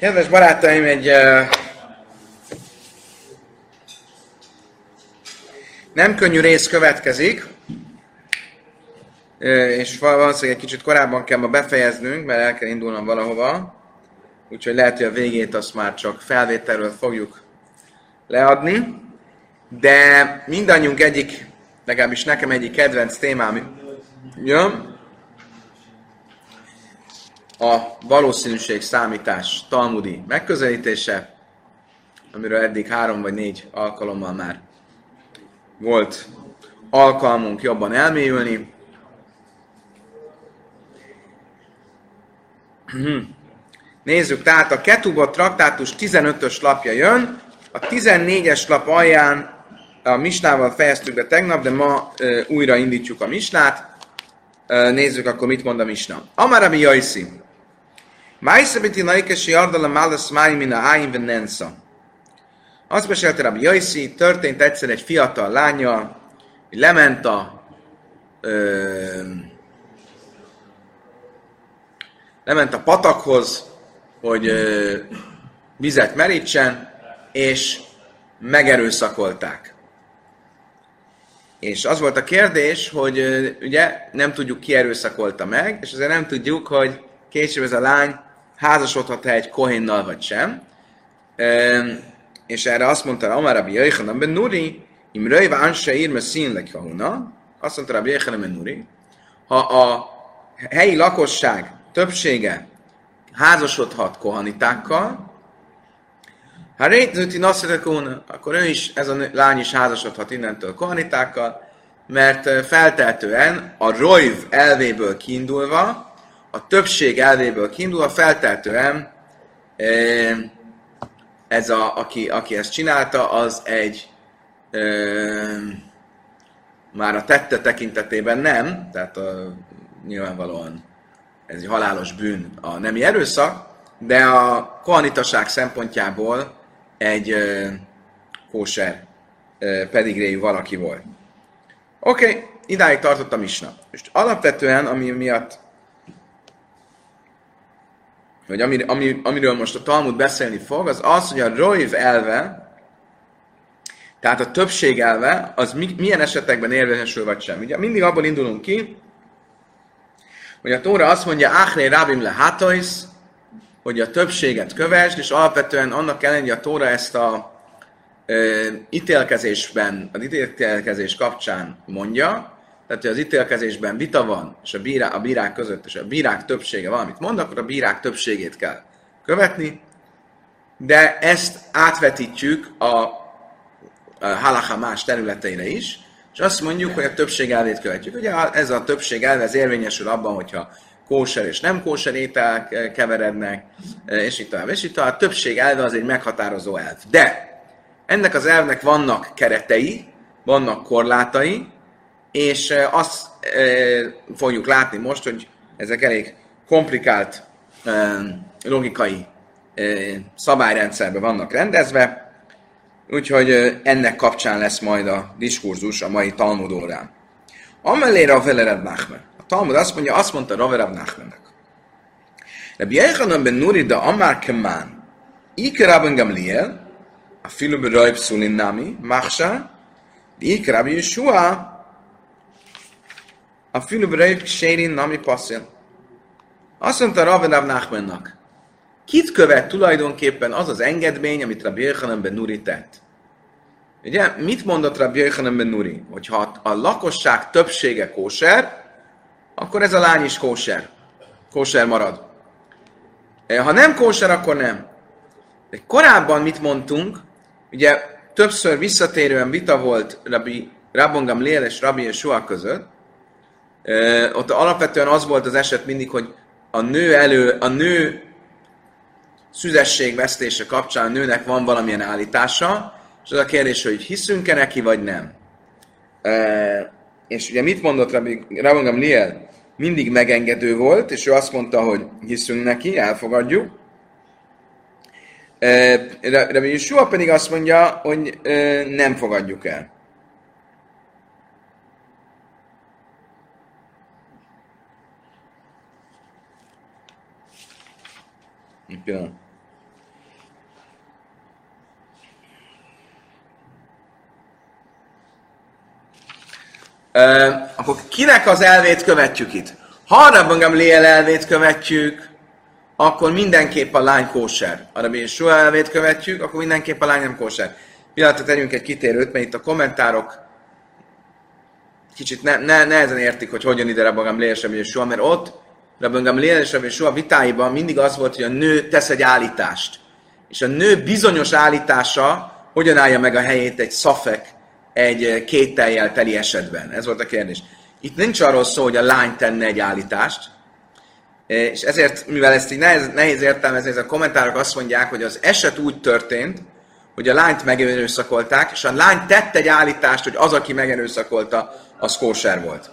Kedves barátaim, egy nem könnyű rész következik, és valószínűleg egy kicsit korábban kell ma befejeznünk, mert el kell indulnom valahova, úgyhogy lehet, hogy a végét azt már csak felvételről fogjuk leadni, de mindannyiunk egyik, legalábbis nekem egyik kedvenc témám jön, a valószínűség számítás talmudi megközelítése, amiről eddig három vagy négy alkalommal már volt alkalmunk jobban elmélyülni. Nézzük, tehát a Ketuba traktátus 15-ös lapja jön, a 14-es lap alján a misnával fejeztük be tegnap, de ma e, újra indítjuk a misnát. E, nézzük akkor, mit mond a misna. Amarabi Jaiszi. Májsza biti laikesi ardala málasz máj min a áin venensza. Azt mesélte Rabbi Jaiszi, történt egyszer egy fiatal lánya, lement a ö, lement a patakhoz, hogy ö, vizet merítsen, és megerőszakolták. És az volt a kérdés, hogy ö, ugye nem tudjuk ki erőszakolta meg, és azért nem tudjuk, hogy később ez a lány házasodhat-e egy kohénnal vagy sem. És erre azt mondta Amar Rabbi Jöjjhanan ben Nuri, im röjve anse írme színlek azt mondta Rabbi Jöjjhanan ben Nuri, ha a helyi lakosság többsége házasodhat kohanitákkal, ha rétnőti naszetekóna, akkor ő is, ez a lány is házasodhat innentől kohanitákkal, mert felteltően a rojv elvéből kiindulva, a többség elvéből kiindulva felteltően ez a, aki, aki ezt csinálta, az egy már a tette tekintetében nem, tehát a, nyilvánvalóan ez egy halálos bűn a nemi erőszak, de a kohanitaság szempontjából egy e, kóser e, pedigréjű valaki volt. Oké, okay, idáig tartott a misna. És alapvetően, ami miatt vagy ami, ami, amiről most a Talmud beszélni fog, az az, hogy a Roiv elve, tehát a többség elve, az mi, milyen esetekben érvényesül vagy sem. Ugye mindig abból indulunk ki, hogy a Tóra azt mondja, Áhré Rabim le hatois, hogy a többséget kövesd, és alapvetően annak ellenére, hogy a Tóra ezt a e, ítélkezésben, az ítélkezés kapcsán mondja, tehát hogy az ítélkezésben vita van, és a, bírá, a bírák között, és a bírák többsége valamit mond, akkor a bírák többségét kell követni, de ezt átvetítjük a, a halacha más területeire is, és azt mondjuk, hogy a többség elvét követjük. Ugye ez a többség elve ez érvényesül abban, hogyha kóser és nem kóser étel keverednek, és itt tovább, és itt tovább. A többség elve az egy meghatározó elv. De ennek az elvnek vannak keretei, vannak korlátai, és azt fogjuk látni most, hogy ezek elég komplikált logikai szabályrendszerben vannak rendezve, úgyhogy ennek kapcsán lesz majd a diskurzus a mai Talmud órán. Amellé Ravelerab Nachman. A Talmud azt mondja, azt mondta Ravelerab Nachmannak. Rabbi Yechanan ben Nuri da Amar Keman, Iker Rabban Gamliel, a filu berajb szulin nami, Machsa, Iker Rabbi Yeshua, a fülöbreik sérin nami passzil. Azt mondta Rabbi Nachmannak, kit követ tulajdonképpen az az engedmény, amit Rabbi Yechanan ben Nuri tett? Ugye, mit mondott Rabbi Yechanan ben Nuri? Hogyha a lakosság többsége kóser, akkor ez a lány is kóser. Kóser marad. E, ha nem kóser, akkor nem. De korábban mit mondtunk? Ugye többször visszatérően vita volt Rabbi Rabongam Lél és Rabbi Yeshua között, ott alapvetően az volt az eset mindig, hogy a nő elő, a nő szüzesség vesztése kapcsán a nőnek van valamilyen állítása, és az a kérdés, hogy hiszünk-e neki, vagy nem. E, és ugye mit mondott Rabbi Rabbi Liel? Mindig megengedő volt, és ő azt mondta, hogy hiszünk neki, elfogadjuk. E, Rabbi Yeshua pedig azt mondja, hogy e, nem fogadjuk el. Igen. Ö, akkor kinek az elvét követjük itt? Ha Rabban Gamliel elvét követjük, akkor mindenképp a lány kóser. A Rabbi Yeshua elvét követjük, akkor mindenképp a lány nem kóser. Pillanatra tegyünk egy kitérőt, mert itt a kommentárok kicsit ne, ne, nehezen értik, hogy hogyan ide Rabban Gamliel sem Yeshua, mert ott Rabban Gamliel és Rabbi Yeshua vitáiban mindig az volt, hogy a nő tesz egy állítást. És a nő bizonyos állítása hogyan állja meg a helyét egy szafek, egy kételjel teli esetben. Ez volt a kérdés. Itt nincs arról szó, hogy a lány tenne egy állítást, és ezért, mivel ezt így nehéz, nehéz értelmezni, ez a kommentárok azt mondják, hogy az eset úgy történt, hogy a lányt megerőszakolták, és a lány tett egy állítást, hogy az, aki megerőszakolta, az kóser volt.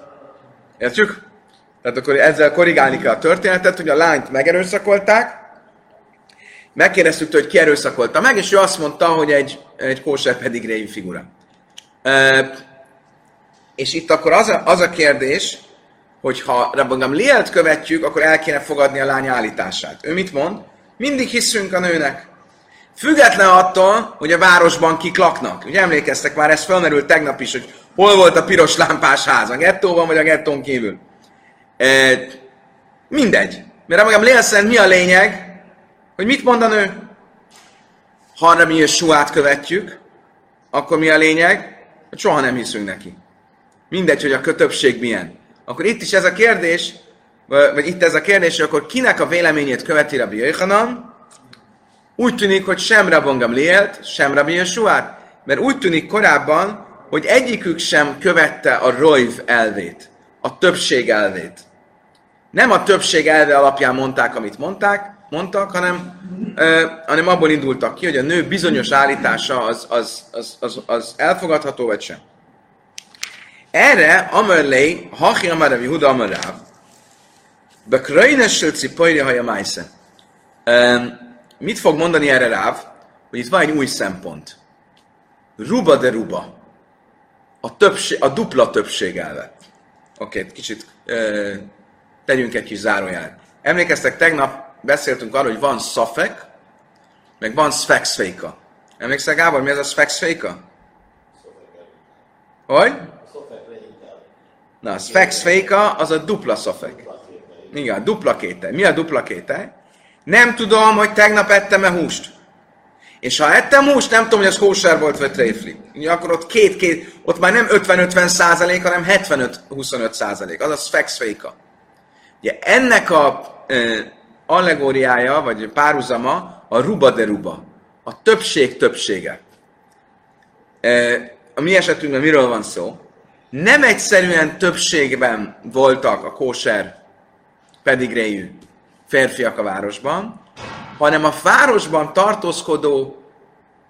Értjük? Tehát akkor ezzel korrigálni kell a történetet, hogy a lányt megerőszakolták, megkérdeztük hogy ki erőszakolta meg, és ő azt mondta, hogy egy, egy kóser pedigréi figura. E, és itt akkor az a, az a kérdés, hogy ha Rabban Lielt követjük, akkor el kéne fogadni a lány állítását. Ő mit mond? Mindig hiszünk a nőnek. Független attól, hogy a városban kik laknak. Ugye emlékeztek már, ez felmerült tegnap is, hogy hol volt a piros lámpás ház, a gettóban vagy a gettón kívül. E, mindegy. Mert magam lélszent mi a lényeg? Hogy mit mond a nő? Ha mi suát követjük, akkor mi a lényeg? Hogy soha nem hiszünk neki. Mindegy, hogy a kötöbbség milyen. Akkor itt is ez a kérdés, vagy itt ez a kérdés, hogy akkor kinek a véleményét követi Rabbi Jöjhanan? Úgy tűnik, hogy sem Rabban Gamlielt, sem Rabbi Jösuát. Mert úgy tűnik korábban, hogy egyikük sem követte a Rojv elvét, a többség elvét. Nem a többség elve alapján mondták, amit mondták, mondtak, hanem, ö, hanem abból indultak ki, hogy a nő bizonyos állítása az, az, az, az, az elfogadható, vagy sem. Erre Amerlei, Hachi Amarav Yehuda Amarav, Bekrajnessel Cipajri Haja Májsze. Mit fog mondani erre Ráv? Hogy itt van egy új szempont. Ruba de ruba. A, többség, a dupla többség elve. Oké, okay, kicsit ö, tegyünk egy kis záróját. Emlékeztek, tegnap beszéltünk arról, hogy van szafek, meg van szfexféka. Emlékszel, Gábor, mi ez a szfexféka? Hogy? Na, szfexféka az a dupla szafek. Igen, dupla kétel. Mi a dupla kétel? Nem tudom, hogy tegnap ettem-e húst. És ha ettem húst, nem tudom, hogy az kóser volt vagy tréfli. Akkor ott két-két, ott már nem 50-50 százalék, hanem 75-25 százalék. Az a szfexféka. Ugye ennek a allegóriája, vagy párhuzama a ruba de ruba. A többség többsége. E, a mi esetünkben miről van szó? Nem egyszerűen többségben voltak a kóser pedigréjű férfiak a városban, hanem a városban tartózkodó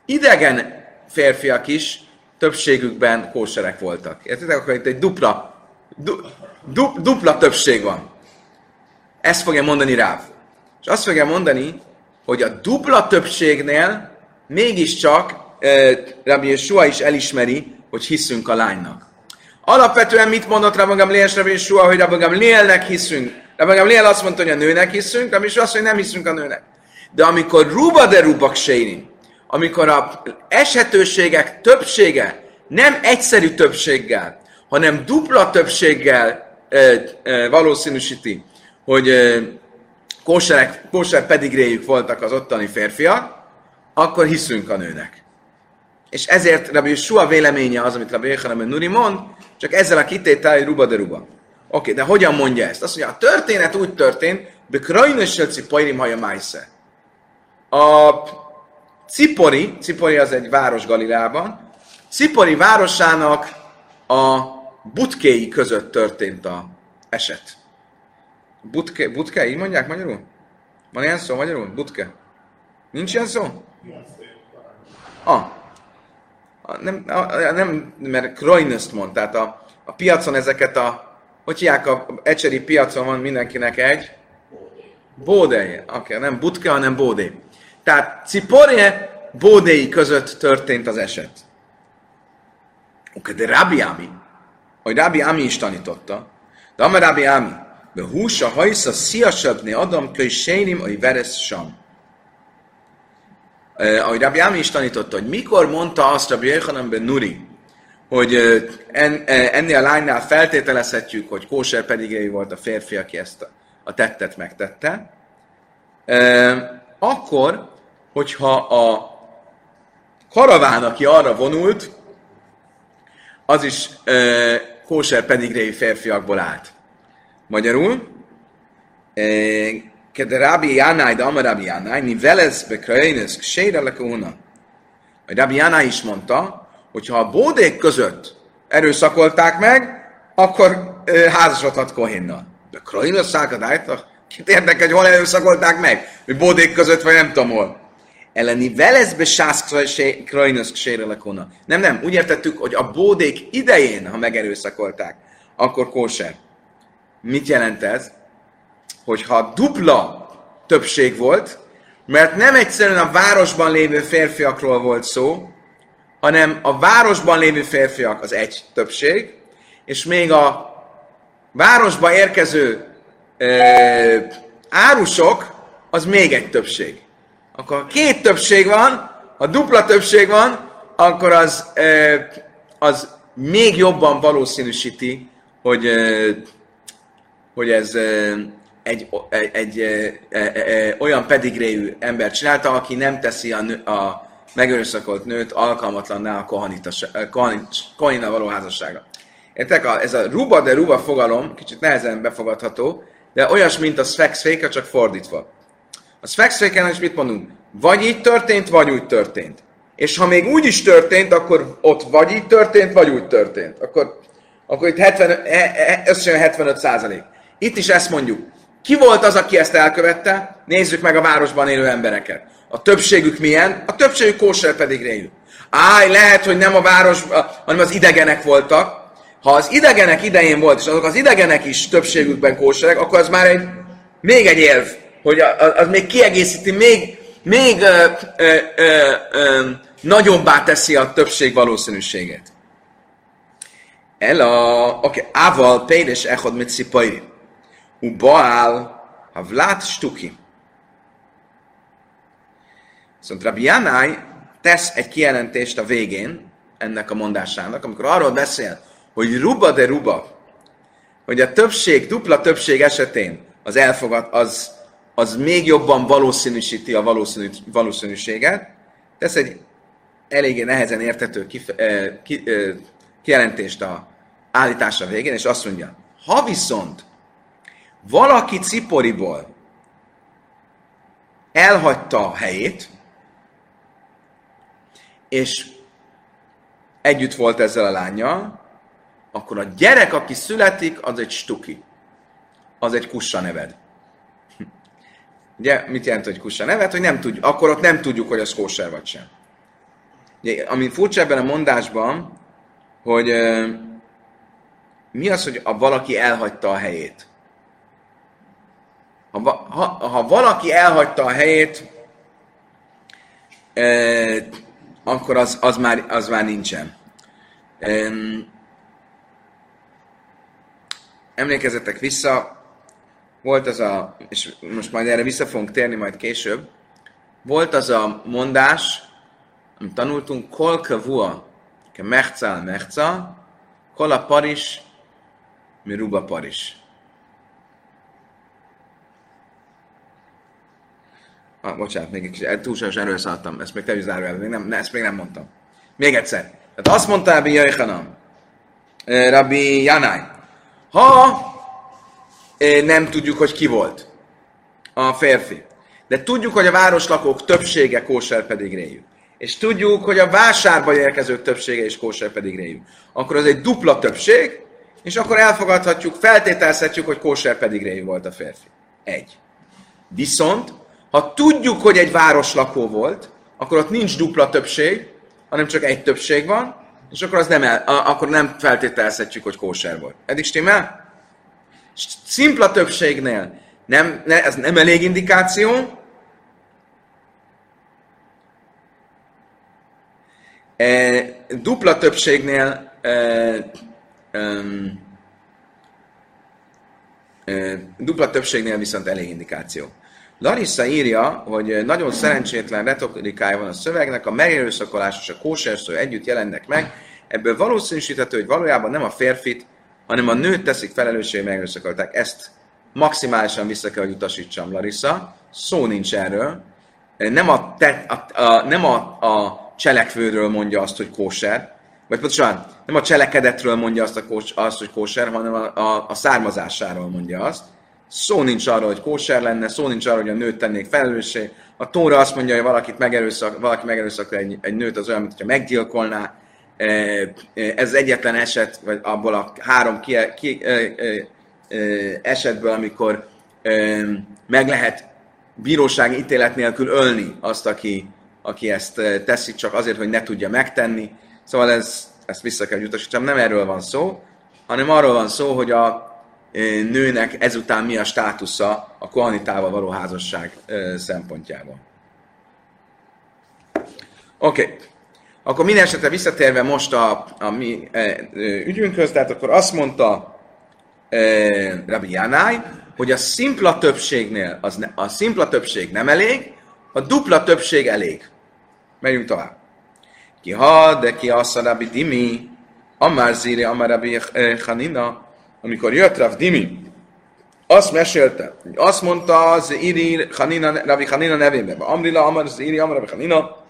idegen férfiak is többségükben kóserek voltak. Értitek? Akkor itt egy dupla, du, du, dupla többség van. Ezt fogja mondani Ráv. És azt fogja mondani, hogy a dupla többségnél mégiscsak e, Rabbi Yeshua is elismeri, hogy hiszünk a lánynak. Alapvetően mit mondott Rabbi Gamliel és Rabbi Yeshua, hogy Rabbi Gamlielnek hiszünk? Rabbi Gamliel azt mondta, hogy a nőnek hiszünk, Rabbi Yeshua azt mondja, hogy nem hiszünk a nőnek. De amikor ruba de rubak amikor a eshetőségek többsége nem egyszerű többséggel, hanem dupla többséggel e, e, valószínűsíti, hogy e, kóserek, kóser pedigréjük voltak az ottani férfiak, akkor hiszünk a nőnek. És ezért Rabbi Sua véleménye az, amit Rabbi Yechanan Nuri mond, csak ezzel a kitétel, hogy ruba de ruba. Oké, okay, de hogyan mondja ezt? Azt mondja, a történet úgy történt, de krajnössel cipairim haja májsze. A Cipori, Cipori az egy város Galilában, Cipori városának a butkéi között történt a eset. Butke, butke, így mondják magyarul? Van ilyen szó magyarul? Butke. Nincs ilyen szó? Ah. Nem, nem mert Kroinöst mond, tehát a, a piacon ezeket a, hogy hívják, a ecseri piacon van mindenkinek egy bódé. Oké, okay, nem butke, hanem bódé. Tehát Ciporje bódéi között történt az eset. Oké, de Rabbi Ami, hogy Rabbi Ami is tanította, de Amar Rabbi Ami, húsa hajsza sziasabni adam köly hogy veresz sam. Eh, ahogy Rabbi Ami is tanította, hogy mikor mondta azt Rabbi Yechanan ben Nuri, hogy en, ennél a lánynál feltételezhetjük, hogy kóser pedig volt a férfi, aki ezt a, a tettet megtette, akkor, hogyha a karaván, aki arra vonult, az is kóser pedigréi férfiakból állt. Magyarul, Kede Rabbi Jánai, de Amar Rabbi Jánai, ni velez bekrajénez ksére lekóna. Vagy Rabbi Jánai is mondta, hogy ha a bódék között erőszakolták meg, akkor e, házasodhat Kohénnal. De Krajénez szákadájta, kit érdekel, hogy hol erőszakolták meg? Hogy bódék között, vagy nem tudom hol. Elleni velez be sász krajénez ksére lekóna. Nem, nem, úgy értettük, hogy a bódék idején, ha megerőszakolták, akkor kóser. Mit jelent ez? hogyha dupla többség volt, mert nem egyszerűen a városban lévő férfiakról volt szó, hanem a városban lévő férfiak az egy többség, és még a városba érkező ö, árusok az még egy többség. Akkor ha két többség van, ha dupla többség van, akkor az, az még jobban valószínűsíti, hogy, hogy ez egy, egy, egy e, e, e, olyan pedigréjű ember csinálta, aki nem teszi a, nő, a megerőszakolt nőt alkalmatlanná a kohanina való házassága. Értek? Ez a ruba de ruba fogalom kicsit nehezen befogadható, de olyas, mint a féka, csak fordítva. A sphex féken is mit mondunk? Vagy így történt, vagy úgy történt. És ha még úgy is történt, akkor ott vagy így történt, vagy úgy történt. Akkor, akkor itt 70, összesen 75 százalék. Itt is ezt mondjuk. Ki volt az, aki ezt elkövette? Nézzük meg a városban élő embereket. A többségük milyen? A többségük kóser pedig réjű. Áj, lehet, hogy nem a város, hanem az idegenek voltak. Ha az idegenek idején volt, és azok az idegenek is többségükben kóserek, akkor az már egy, még egy érv, hogy az, még kiegészíti, még, még ö, ö, ö, ö, nagyobbá teszi a többség valószínűségét. El a, oké, okay. ával pédes echod mit szipajri. Ubaal Havlát Stuki. Viszont Rabbi tesz egy kijelentést a végén ennek a mondásának, amikor arról beszél, hogy ruba de ruba, hogy a többség, dupla többség esetén az elfogad, az, az még jobban valószínűsíti a valószínű, valószínűséget, tesz egy eléggé nehezen értető kif, ki, a állítása végén, és azt mondja, ha viszont valaki Ciporiból elhagyta a helyét, és együtt volt ezzel a lányjal, akkor a gyerek, aki születik, az egy stuki. Az egy kussa neved. Ugye, mit jelent, hogy kussa neved? Hogy nem tudjuk, akkor ott nem tudjuk, hogy az kóser vagy sem. Ugye, ami furcsa ebben a mondásban, hogy uh, mi az, hogy a valaki elhagyta a helyét? Ha, ha, ha valaki elhagyta a helyét, e, akkor az, az, már, az már nincsen. E, emlékezzetek vissza, volt az a, és most majd erre vissza fogunk térni majd később, volt az a mondás, amit tanultunk, kol kavua, ke mechca mechca, kol a paris, mi ruba paris. Ah, bocsánat, még egy kicsit túlságosan erről szálltam, ezt még te is zárójelben, még nem, ne, ezt még nem mondtam. Még egyszer. Tehát azt mondta Rabbi Jöjchanan, eh, Rabbi Janai, ha eh, nem tudjuk, hogy ki volt a férfi, de tudjuk, hogy a városlakók többsége kóser pedig réjű, és tudjuk, hogy a vásárba érkezők többsége is kóser pedig réjű, akkor az egy dupla többség, és akkor elfogadhatjuk, feltételezhetjük, hogy kóser pedig réjű volt a férfi. Egy. Viszont ha tudjuk, hogy egy városlakó volt, akkor ott nincs dupla többség, hanem csak egy többség van, és akkor, az nem el, akkor nem feltételezhetjük, hogy kóser volt. Eddig stimmel? Szimpla többségnél nem, ne, ez nem elég indikáció. E, dupla többségnél e, e, dupla többségnél viszont elég indikáció. Larissa írja, hogy nagyon szerencsétlen retorikája van a szövegnek, a megerőszakolás és a kóserszó együtt jelennek meg, Ebből valószínűsíthető, hogy valójában nem a férfit, hanem a nőt teszik felelősség, megerőszakolták. Ezt maximálisan vissza kell, hogy utasítsam, Larissa. Szó nincs erről. Nem a, te, a, a, nem a, a cselekvőről mondja azt, hogy kóser, vagy pontosan nem a cselekedetről mondja azt, a kós, azt hogy kóser, hanem a, a, a származásáról mondja azt. Szó nincs arról, hogy kóser lenne, szó nincs arról, hogy a nőt tennék felelőssé. A tóra azt mondja, hogy valakit megerőszak, valaki megerőszakol egy, egy nőt, az olyan, mintha meggyilkolná. Ez egyetlen eset, vagy abból a három ki, ki, esetből, amikor meg lehet bírósági ítélet nélkül ölni azt, aki, aki ezt teszi, csak azért, hogy ne tudja megtenni. Szóval ez, ezt vissza kell jutasítsam. Nem erről van szó, hanem arról van szó, hogy a nőnek ezután mi a státusza a kohanitával való házasság szempontjából. Oké. Okay. Akkor minden esetre visszatérve most a, a mi e, ügyünkhöz, tehát akkor azt mondta e, Rabbi Jánáj, hogy a szimpla többségnél az ne, a szimpla többség nem elég, a dupla többség elég. Megyünk tovább. Ki ha, de ki assza Rabbi Dimi, Amár Ziri, Amár Rabbi Hanina, amikor jött Rav Dimi, azt mesélte, hogy azt mondta az Iri Hanina, Rabbi Hanina nevében, Amrila, Amar az Iri, Amar Rabbi Hanina,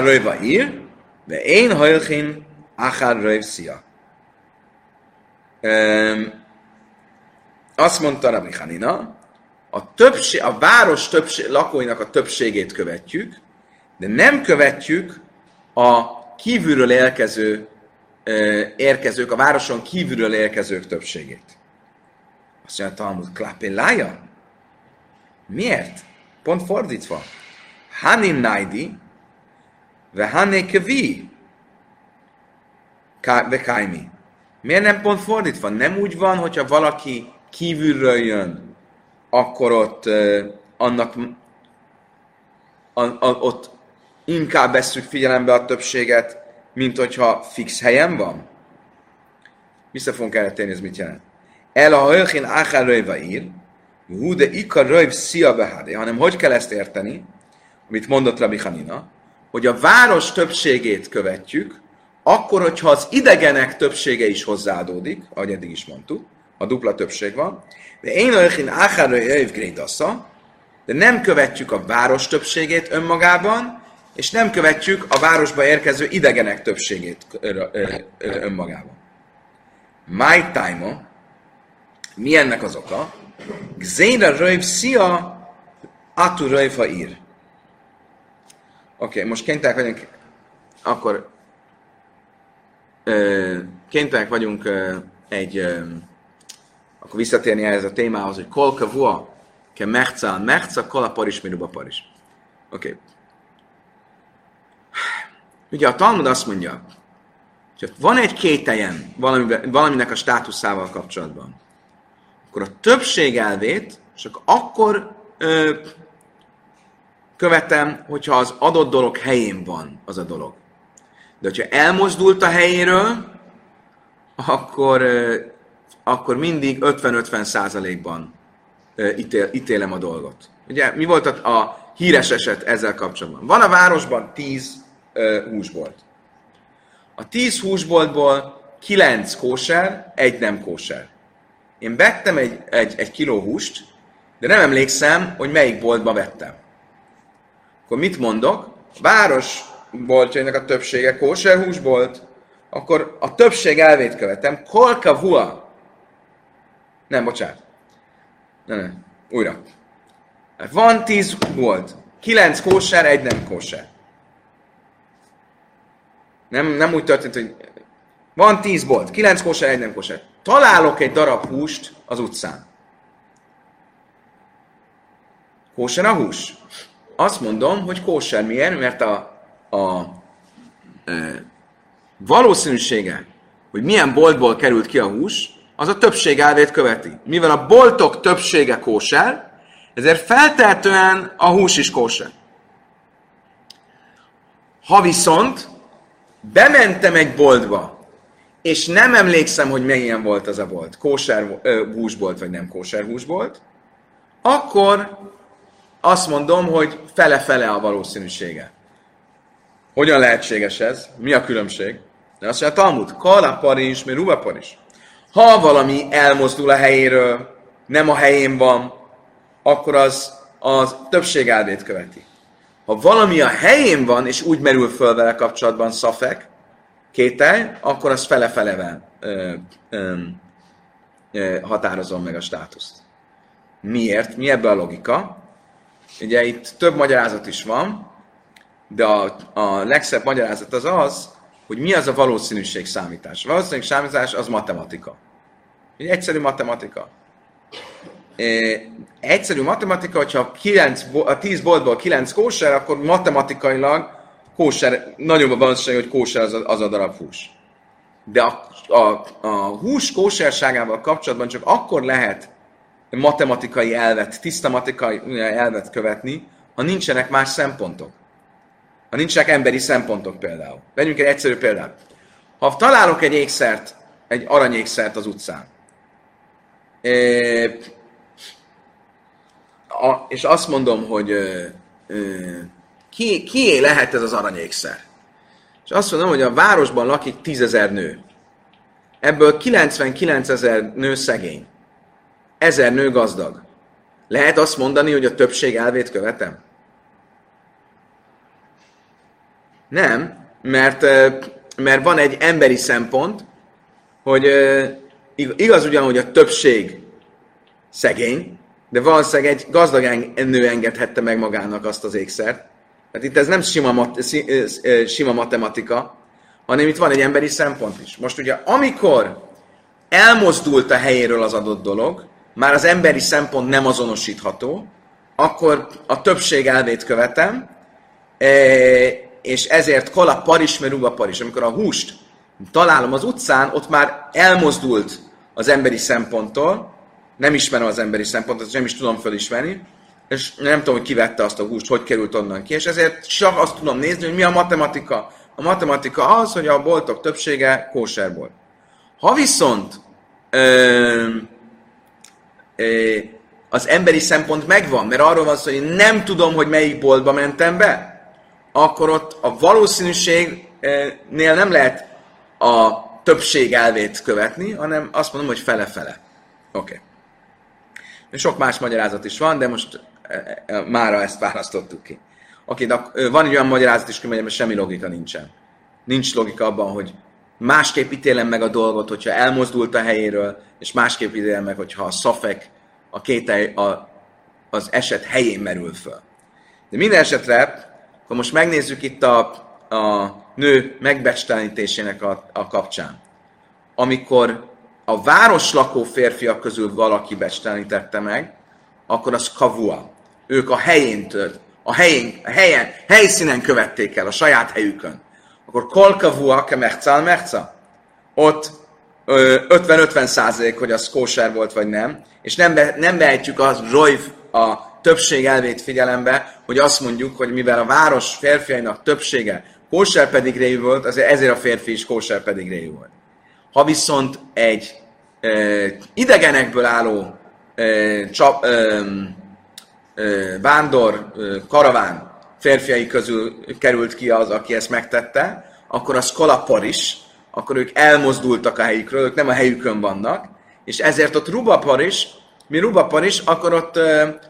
Röjva ír, de én Holchin Achar Röjv Szia. Um, azt mondta Rabbi Hanina, a, többség, a város többség, lakóinak a többségét követjük, de nem követjük a kívülről érkező érkezők, a városon kívülről érkezők többségét. Azt mondja, Talmud, klapélája? Miért? Pont fordítva. Hanin naidi, ve hané kevi, ve kaimi. Miért nem pont fordítva? Nem úgy van, hogyha valaki kívülről jön, akkor ott uh, annak a, a, ott inkább veszük figyelembe a többséget, mint hogyha fix helyen van? Vissza fogunk erre térni, ez mit jelent. El a hajchin áhár röjva ír, hú, de ikar röjv szia behádé, hanem hogy kell ezt érteni, amit mondott Rabbi Hanina, hogy a város többségét követjük, akkor, hogyha az idegenek többsége is hozzáadódik, ahogy eddig is mondtuk, a dupla többség van, de én olyan áhár röjv de nem követjük a város többségét önmagában, és nem követjük a városba érkező idegenek többségét önmagában. My time mi ennek az oka? Gzéra röjv szia, atu röjv ír. Oké, okay, most kénytelenek vagyunk, akkor kénytelenek vagyunk egy, akkor visszatérni ehhez a témához, hogy kolka vua, ke mechca, mechca, kol a paris, miruba paris. Oké. Okay. Ugye a Talmud azt mondja, hogy van egy kételjen valaminek a státuszával kapcsolatban, akkor a többség elvét csak akkor ö, követem, hogyha az adott dolog helyén van az a dolog. De hogyha elmozdult a helyéről, akkor, akkor mindig 50-50 százalékban ítél, ítélem a dolgot. Ugye mi volt a, a híres eset ezzel kapcsolatban? Van a városban 10 húsbolt. A tíz húsboltból kilenc kóser, egy nem kóser. Én vettem egy, egy, egy kiló húst, de nem emlékszem, hogy melyik boltba vettem. Akkor mit mondok? A város boltjainak a többsége kóser húsbolt, akkor a többség elvét követem. Kolka vua. Nem, bocsánat. Nem, nem. Újra. Van tíz volt. Kilenc kóser, egy nem kóser. Nem, nem úgy történt, hogy van tíz bolt, kilenc kóser, egy nem kóser. Találok egy darab húst az utcán. Kóser a hús? Azt mondom, hogy kóser miért? Mert a, a e, valószínűsége, hogy milyen boltból került ki a hús, az a többség elvét követi. Mivel a boltok többsége kóser, ezért feltehetően a hús is kóser. Ha viszont bementem egy boltba, és nem emlékszem, hogy milyen volt az a bolt, kóser húsbolt, vagy nem kóser húsbolt, akkor azt mondom, hogy fele-fele a valószínűsége. Hogyan lehetséges ez? Mi a különbség? De azt mondja, Talmud, kalapar is, mert rubapar is. Ha valami elmozdul a helyéről, nem a helyén van, akkor az az többség elvét követi. Ha valami a helyén van, és úgy merül föl vele kapcsolatban szafek, kételj, akkor az fele-fele határozom meg a státuszt. Miért? Mi ebbe a logika? Ugye itt több magyarázat is van, de a, a legszebb magyarázat az az, hogy mi az a valószínűség számítás. A valószínűség számítás az matematika. Egy egyszerű matematika. É, egyszerű matematika, hogyha 9, a 10 boltból 9 kóser, akkor matematikailag kóser, nagyobb a valószínűség, hogy kóser az a, az a darab hús. De a, a, a hús kóserságával kapcsolatban csak akkor lehet matematikai elvet, tiszta matematikai elvet követni, ha nincsenek más szempontok. Ha nincsenek emberi szempontok például. Vegyünk egy egyszerű példát. Ha találok egy ékszert, egy aranyékszert az utcán, és azt mondom, hogy ki, kié lehet ez az aranyékszer? És azt mondom, hogy a városban lakik tízezer nő. Ebből 99 ezer nő szegény. Ezer nő gazdag. Lehet azt mondani, hogy a többség elvét követem? Nem, mert, mert van egy emberi szempont, hogy igaz ugyan, hogy a többség szegény, de valószínűleg egy gazdag nő engedhette meg magának azt az ékszert. Tehát itt ez nem sima, mat, sima matematika, hanem itt van egy emberi szempont is. Most ugye, amikor elmozdult a helyéről az adott dolog, már az emberi szempont nem azonosítható, akkor a többség elvét követem, és ezért kola paris, meruga paris. Amikor a húst találom az utcán, ott már elmozdult az emberi szemponttól, nem ismerem az emberi szempontot, nem is tudom felismerni, és nem tudom, hogy kivette azt a húst, hogy került onnan ki, és ezért csak azt tudom nézni, hogy mi a matematika. A matematika az, hogy a boltok többsége kóser volt. Ha viszont ö, az emberi szempont megvan, mert arról van szó, hogy nem tudom, hogy melyik boltba mentem be, akkor ott a valószínűségnél nem lehet a többség elvét követni, hanem azt mondom, hogy fele-fele. Oké. Okay. Sok más magyarázat is van, de most mára ezt választottuk ki. Oké, de van egy olyan magyarázat is, hogy semmi logika nincsen. Nincs logika abban, hogy másképp ítélem meg a dolgot, hogyha elmozdult a helyéről, és másképp ítélem meg, hogyha a szafek, a kételj, a, az eset helyén merül föl. De minden esetre, ha most megnézzük itt a, a nő megbecstelenítésének a, a kapcsán, amikor a város lakó férfiak közül valaki becstelenítette meg, akkor az kavua. Ők a helyén tört, a helyén, a helyen, helyszínen követték el, a saját helyükön. Akkor kol kavua ke mechcal mechca. Ott 50-50 százalék, hogy az kóser volt, vagy nem, és nem, be, nem vehetjük az rojv a többség elvét figyelembe, hogy azt mondjuk, hogy mivel a város férfiainak többsége kóser pedig volt, azért ezért a férfi is kóser pedig volt. Ha viszont egy e, idegenekből álló e, csap, e, e, vándor, e, karaván férfiai közül került ki az, aki ezt megtette, akkor az kolapor is, akkor ők elmozdultak a helyükről, ők nem a helyükön vannak, és ezért ott rubapar is, mi rubapar is, akkor ott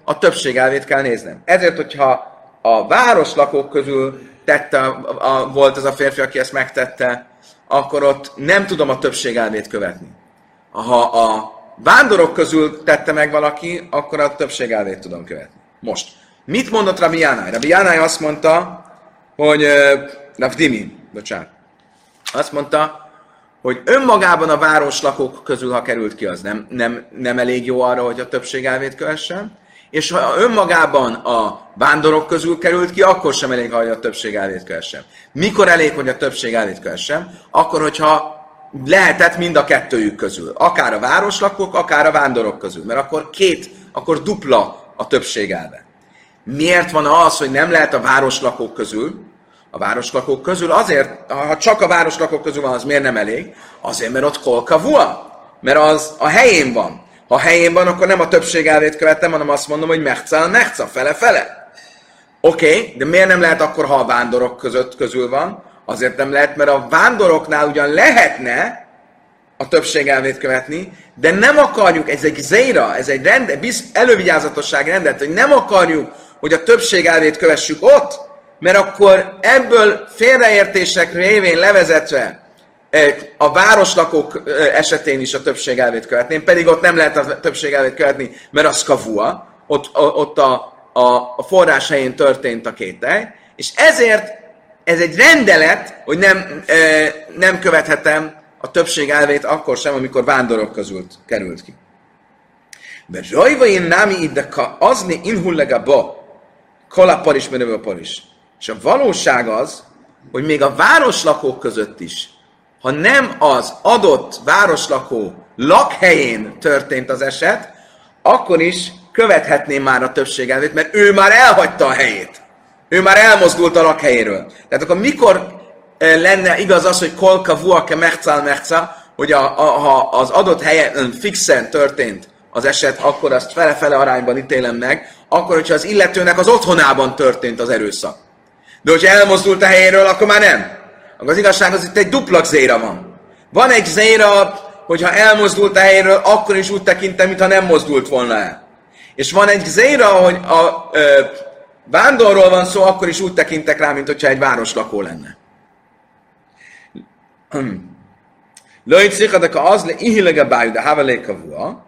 a többség elvét kell néznem. Ezért, hogyha a város lakók közül tette, a, volt az a férfi, aki ezt megtette, akkor ott nem tudom a többség elvét követni. Ha a vándorok közül tette meg valaki, akkor a többség elvét tudom követni. Most, mit mondott Rabbi Jánály? Rabbi Jánály azt mondta, hogy uh, Rabbi Dimi, bocsánat, azt mondta, hogy önmagában a város lakók közül, ha került ki, az nem, nem, nem elég jó arra, hogy a többség elvét kövessen, és ha önmagában a vándorok közül került ki, akkor sem elég, hogy a többség elvét kövessen. Mikor elég, hogy a többség elvét kövessen? Akkor, hogyha lehetett mind a kettőjük közül. Akár a városlakók, akár a vándorok közül. Mert akkor két, akkor dupla a többség elve. Miért van az, hogy nem lehet a városlakók közül? A városlakók közül azért, ha csak a városlakók közül van, az miért nem elég? Azért, mert ott kolkavua. Mert az a helyén van. Ha a helyén van, akkor nem a többség elvét követem, hanem azt mondom, hogy mechca, mechca, fele-fele. Oké, okay, de miért nem lehet akkor, ha a vándorok között közül van? Azért nem lehet, mert a vándoroknál ugyan lehetne a többség elvét követni, de nem akarjuk, ez egy zéra, ez egy rende, biz, elővigyázatosság rendet, hogy nem akarjuk, hogy a többség elvét kövessük ott, mert akkor ebből félreértések révén levezetve eh, a városlakók eh, esetén is a többség elvét követném, pedig ott nem lehet a többség elvét követni, mert az kavua, ott, ott a, a, a forrás helyén történt a kételj, és ezért ez egy rendelet, hogy nem, e, nem követhetem a többség elvét akkor sem, amikor vándorok közül került ki. De rajvain námi ideka azni inhullega ba, kola paris menőbe paris. És a valóság az, hogy még a városlakók között is, ha nem az adott városlakó lakhelyén történt az eset, akkor is követhetné már a többség elvét, mert ő már elhagyta a helyét. Ő már elmozdult a lakhelyéről. Tehát akkor mikor eh, lenne igaz az, hogy kolka vuake mechcal mechca, hogy a, a, ha az adott helyen fixen történt az eset, akkor azt fele-fele arányban ítélem meg, akkor, hogyha az illetőnek az otthonában történt az erőszak. De hogyha elmozdult a helyéről, akkor már nem. Akkor az igazság az itt egy dupla zéra van. Van egy zéra, hogyha elmozdult a helyéről, akkor is úgy tekintem, mintha nem mozdult volna el. És van egy zéra, hogy a ö, vándorról van szó, akkor is úgy tekintek rá, mint hogyha egy városlakó lenne. Lőjt szikadek az le ihilege bájú, de havelékavua.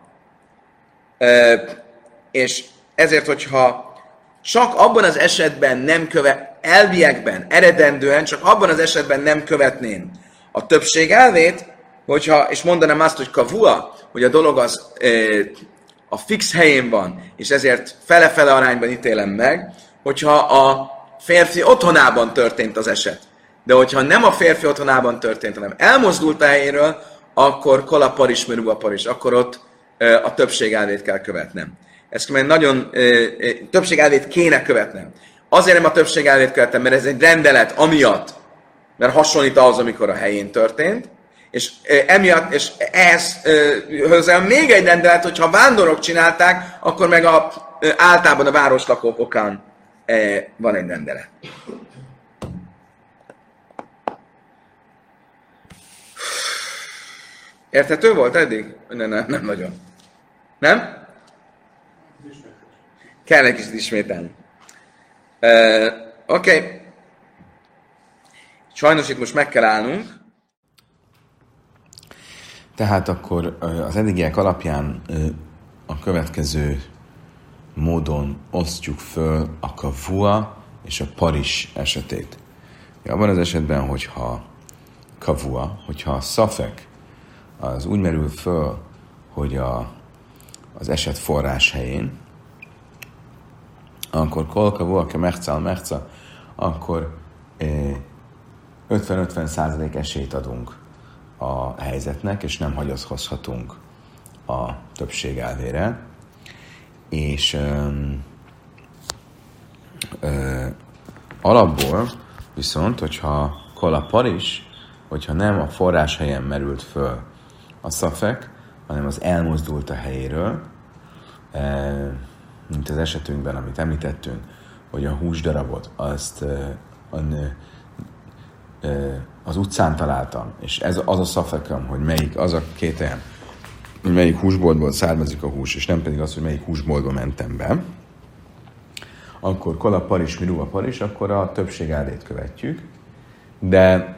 És ezért, hogyha csak abban az esetben nem követ, elviekben, eredendően, csak abban az esetben nem követném a többség elvét, hogyha, és mondanám azt, hogy kavua, hogy a dolog az a fix helyén van, és ezért fele-fele arányban ítélem meg, hogyha a férfi otthonában történt az eset. De hogyha nem a férfi otthonában történt, hanem elmozdult a helyéről, akkor kola paris, a paris, akkor ott a többség elvét kell követnem. Ezt mert nagyon többség elvét kéne követnem. Azért nem a többség elvét követem, mert ez egy rendelet, amiatt, mert hasonlít ahhoz, amikor a helyén történt, és emiatt, és ehhez hozzá még egy rendelet, hogyha vándorok csinálták, akkor meg a, általában a városlakók okán van egy rendelet. Érthető volt eddig? Nem, nem, nem nagyon. Nem? Kell egy kicsit ismételni. Oké. Okay. Sajnos itt most meg kell állnunk. Tehát akkor az eddigiek alapján a következő módon osztjuk föl a kavua és a paris esetét. Abban az esetben, hogyha kavua, hogyha a szafek az úgy merül föl, hogy a, az eset forrás helyén, akkor kol kavua ke mechca mechca, akkor 50-50 százalék esélyt adunk a helyzetnek, és nem hagyatkozhatunk a többség elvére. És ö, ö, alapból viszont, hogyha kola paris, hogyha nem a forrás helyen merült föl a szafek, hanem az elmozdult a helyéről, mint az esetünkben, amit említettünk, hogy a húsdarabot azt az utcán találtam, és ez az a szafekem, hogy melyik az a két olyan, hogy melyik húsboltból származik a hús, és nem pedig az, hogy melyik húsboltba mentem be, akkor kola paris, miruva paris, akkor a többség elét követjük. De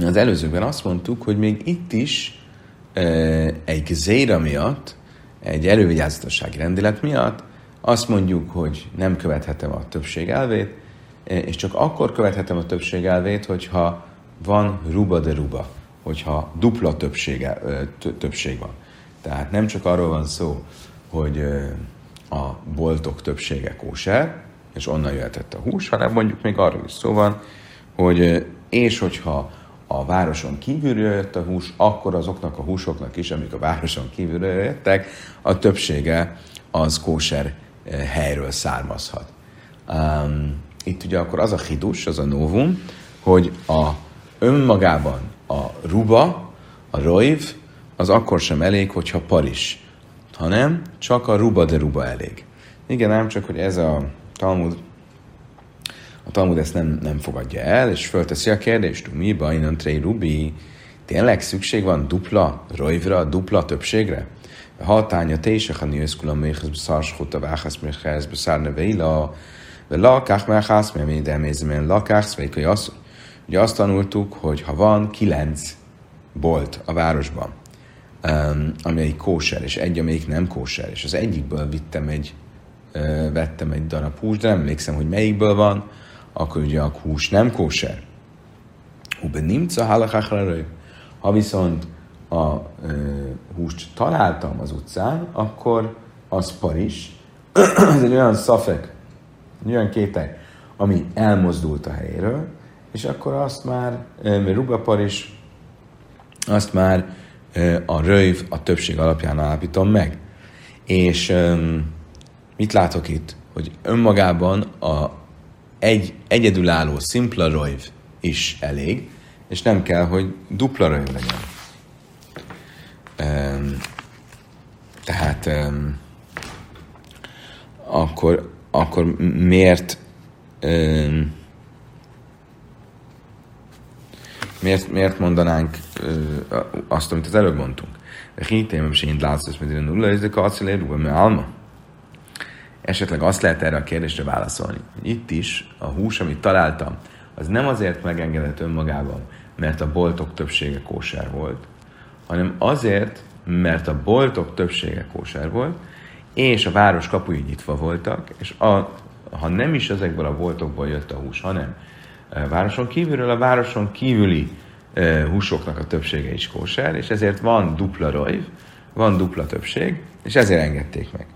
az előzőben azt mondtuk, hogy még itt is e, egy zéra miatt, egy elővigyázatossági rendelet miatt azt mondjuk, hogy nem követhetem a többség elvét, és csak akkor követhetem a többség elvét, hogyha van ruba de ruba, hogyha dupla többsége, többség van. Tehát nem csak arról van szó, hogy a boltok többsége kóser, és onnan jöhetett a hús, hanem mondjuk még arról is szó van, hogy és hogyha a városon kívülről jött a hús, akkor azoknak a húsoknak is, amik a városon kívülről jöttek, a többsége az kóser helyről származhat. Um, itt ugye akkor az a hidus, az a novum, hogy a önmagában a ruba, a roiv, az akkor sem elég, hogyha paris, hanem csak a ruba de ruba elég. Igen, nem csak, hogy ez a Talmud, a Talmud ezt nem, nem fogadja el, és fölteszi a kérdést, mi bajnon trei rubi, tényleg szükség van dupla rojvra, dupla többségre? Hatánya te is, ha nősz kula méhez beszárskut a váhasz méhez beszárne veila, ve lakák mehász, mert minden mézmen lakász, vagy azt, ugye azt tanultuk, hogy ha van kilenc bolt a városban, um, amelyik kóser, és egy, amelyik nem kóser, és az egyikből vittem egy, uh, vettem egy darab húst, de nem emlékszem, hogy melyikből van, akkor ugye a hús nem kóser. Ube nimca halachachra Ha viszont a uh, húst találtam az utcán, akkor az paris. Ez egy olyan szafek, egy olyan kétek, ami elmozdult a helyéről, és akkor azt már, mert ruba paris, azt már a röjv a többség alapján állapítom meg. És mit látok itt? Hogy önmagában a egy egyedülálló szimpla röjv is elég, és nem kell, hogy dupla röjv legyen. tehát akkor, akkor miért miért, miért mondanánk ö, azt, amit az előbb mondtunk? Hitém, és én látsz, hogy nulla, ez a karcelérúba, mert alma. Esetleg azt lehet erre a kérdésre válaszolni, itt is a hús, amit találtam, az nem azért megengedett önmagában, mert a boltok többsége kóser volt, hanem azért, mert a boltok többsége kóser volt, és a város kapui nyitva voltak, és a, ha nem is ezekből a boltokból jött a hús, hanem városon kívülről, a városon kívüli húsoknak a többsége is kóser, és ezért van dupla rojv, van dupla többség, és ezért engedték meg.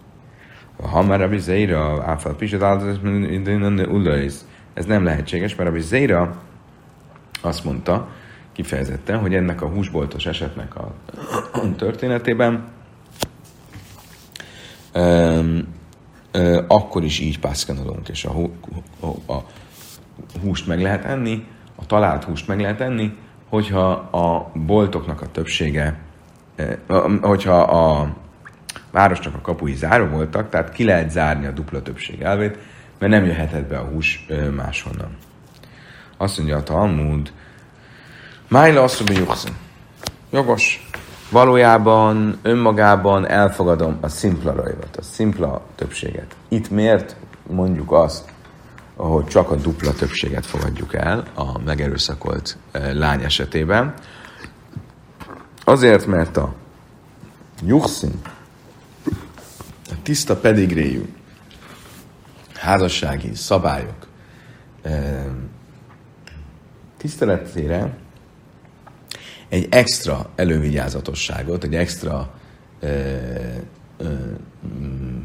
Ha már a Zeira, áfal pisat ez nem lehetséges, mert a Zeira azt mondta kifejezetten, hogy ennek a húsboltos esetnek a történetében um, uh, akkor is így pászkanodunk, és a, a, húst meg lehet enni, a talált húst meg lehet enni, hogyha a boltoknak a többsége, hogyha a városnak a kapui záró voltak, tehát ki lehet zárni a dupla többség elvét, mert nem jöhetett be a hús máshonnan. Azt mondja a Talmud, Májla asszony Jogos. Valójában, önmagában elfogadom a szimpla rajvat, a szimpla többséget. Itt miért mondjuk azt, ahol csak a dupla többséget fogadjuk el a megerőszakolt lány esetében. Azért, mert a juxin, a tiszta pedigréjű házassági szabályok eh, tiszteletére egy extra elővigyázatosságot, egy extra eh, mm,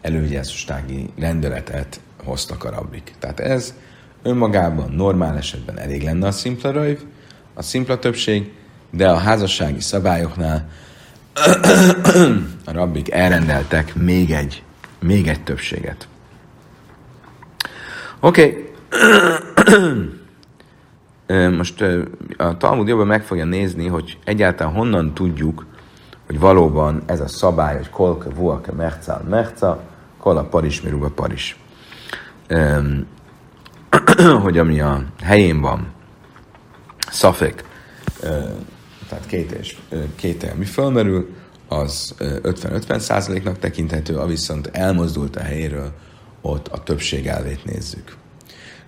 elővigyázatossági rendeletet hoztak a rabbik. Tehát ez önmagában normál esetben elég lenne a szimpla röjv, a szimpla többség, de a házassági szabályoknál a rabbik elrendeltek még egy, még egy többséget. Oké. Okay. Most a Talmud jobban meg fogja nézni, hogy egyáltalán honnan tudjuk, hogy valóban ez a szabály, hogy kolke, vuake, merca, merca, kol a paris, miruga paris. hogy ami a helyén van, szafek, tehát két, és, két mi fölmerül, az 50-50 százaléknak tekinthető, a viszont elmozdult a helyéről, ott a többség elvét nézzük.